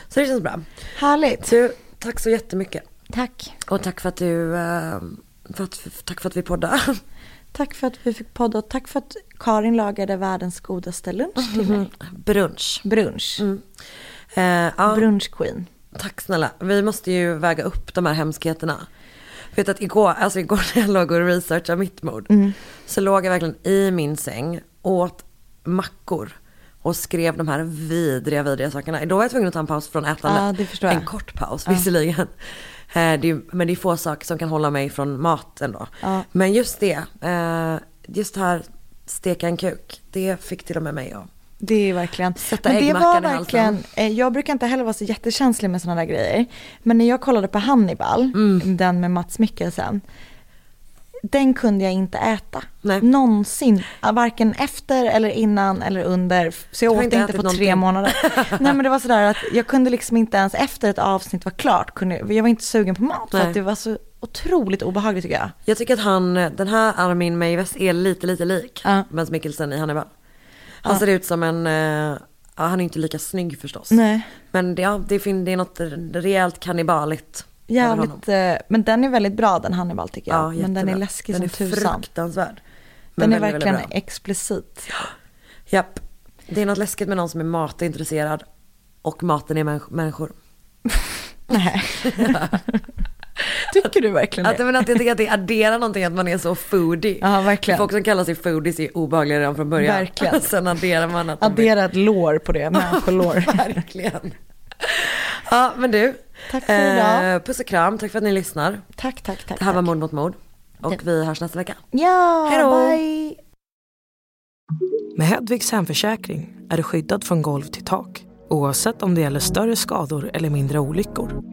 Så det känns bra. Härligt. Du, tack så jättemycket. Tack. Och tack för att du, eh, för att, tack för att vi poddar. Tack för att vi fick podda och tack för att Karin lagade världens godaste lunch till mig. Brunch. Brunch. Eh, ja, Brunchqueen. tack snälla. Vi måste ju väga upp de här hemskheterna. Vet att igår, alltså igår när jag låg och researchade mitt mord. Så låg jag verkligen i min säng, åt mackor. Och skrev de här vidriga, vidriga sakerna. Då var jag tvungen att ta en paus från ätandet. Det jag. En kort paus visserligen. Eh, Det är, men det är få saker som kan hålla mig från mat ändå. Ja. Men just det, eh, just här steka en kuk, det fick till och med mig att Det är verkligen. Sätta men det var verkligen, eh, jag brukar inte heller vara så jättekänslig med sådana där grejer. Men när jag kollade på Hannibal, Mm. den med Mats Mikkelsen. Den kunde jag inte äta. Nej. Någonsin. Varken efter eller innan eller under. Så jag åt inte inte, på tre någonting. månader. Nej men det var sådär att jag kunde liksom inte ens efter ett avsnitt var klart. Kunde, jag var inte sugen på mat för Nej. att det var så otroligt obehagligt tycker jag. Jag tycker att han, den här Armin Meiwes är lite, lite lik Ja. Mats Mikkelsen i Hannibal. Han ser ut som en, eh, ja, han är inte lika snygg förstås. Nej. Men det, ja, det, fin- det är något rejält kannibaligt. Jävligt, eh, men den är väldigt bra den Hannibal tycker jag. Ja, men den är läskig den som är tusan. fruktansvärd. Den är väldigt, verkligen bra. explicit. Japp. Det är något läskigt med någon som är matintresserad och maten är människ- människor. Nej. Tycker du verkligen Att, det? men att jag tycker att det adderar någonting att man är så foodie. Ja, verkligen. Folk som kallar sig foodies är obehagliga redan från början. Verkligen. Sen adderar man att Addera ett lår på det, människolår. Verkligen. Ja, men du. Tack för idag. Eh, puss och kram, tack för att ni lyssnar. tack, tack, tack. Det här var. Mord mot mord. Och vi hörs nästa vecka. Ja, Hej då. bye. Med Hedvigs hemförsäkring är du skyddad från golv till tak oavsett om det gäller större skador eller mindre olyckor.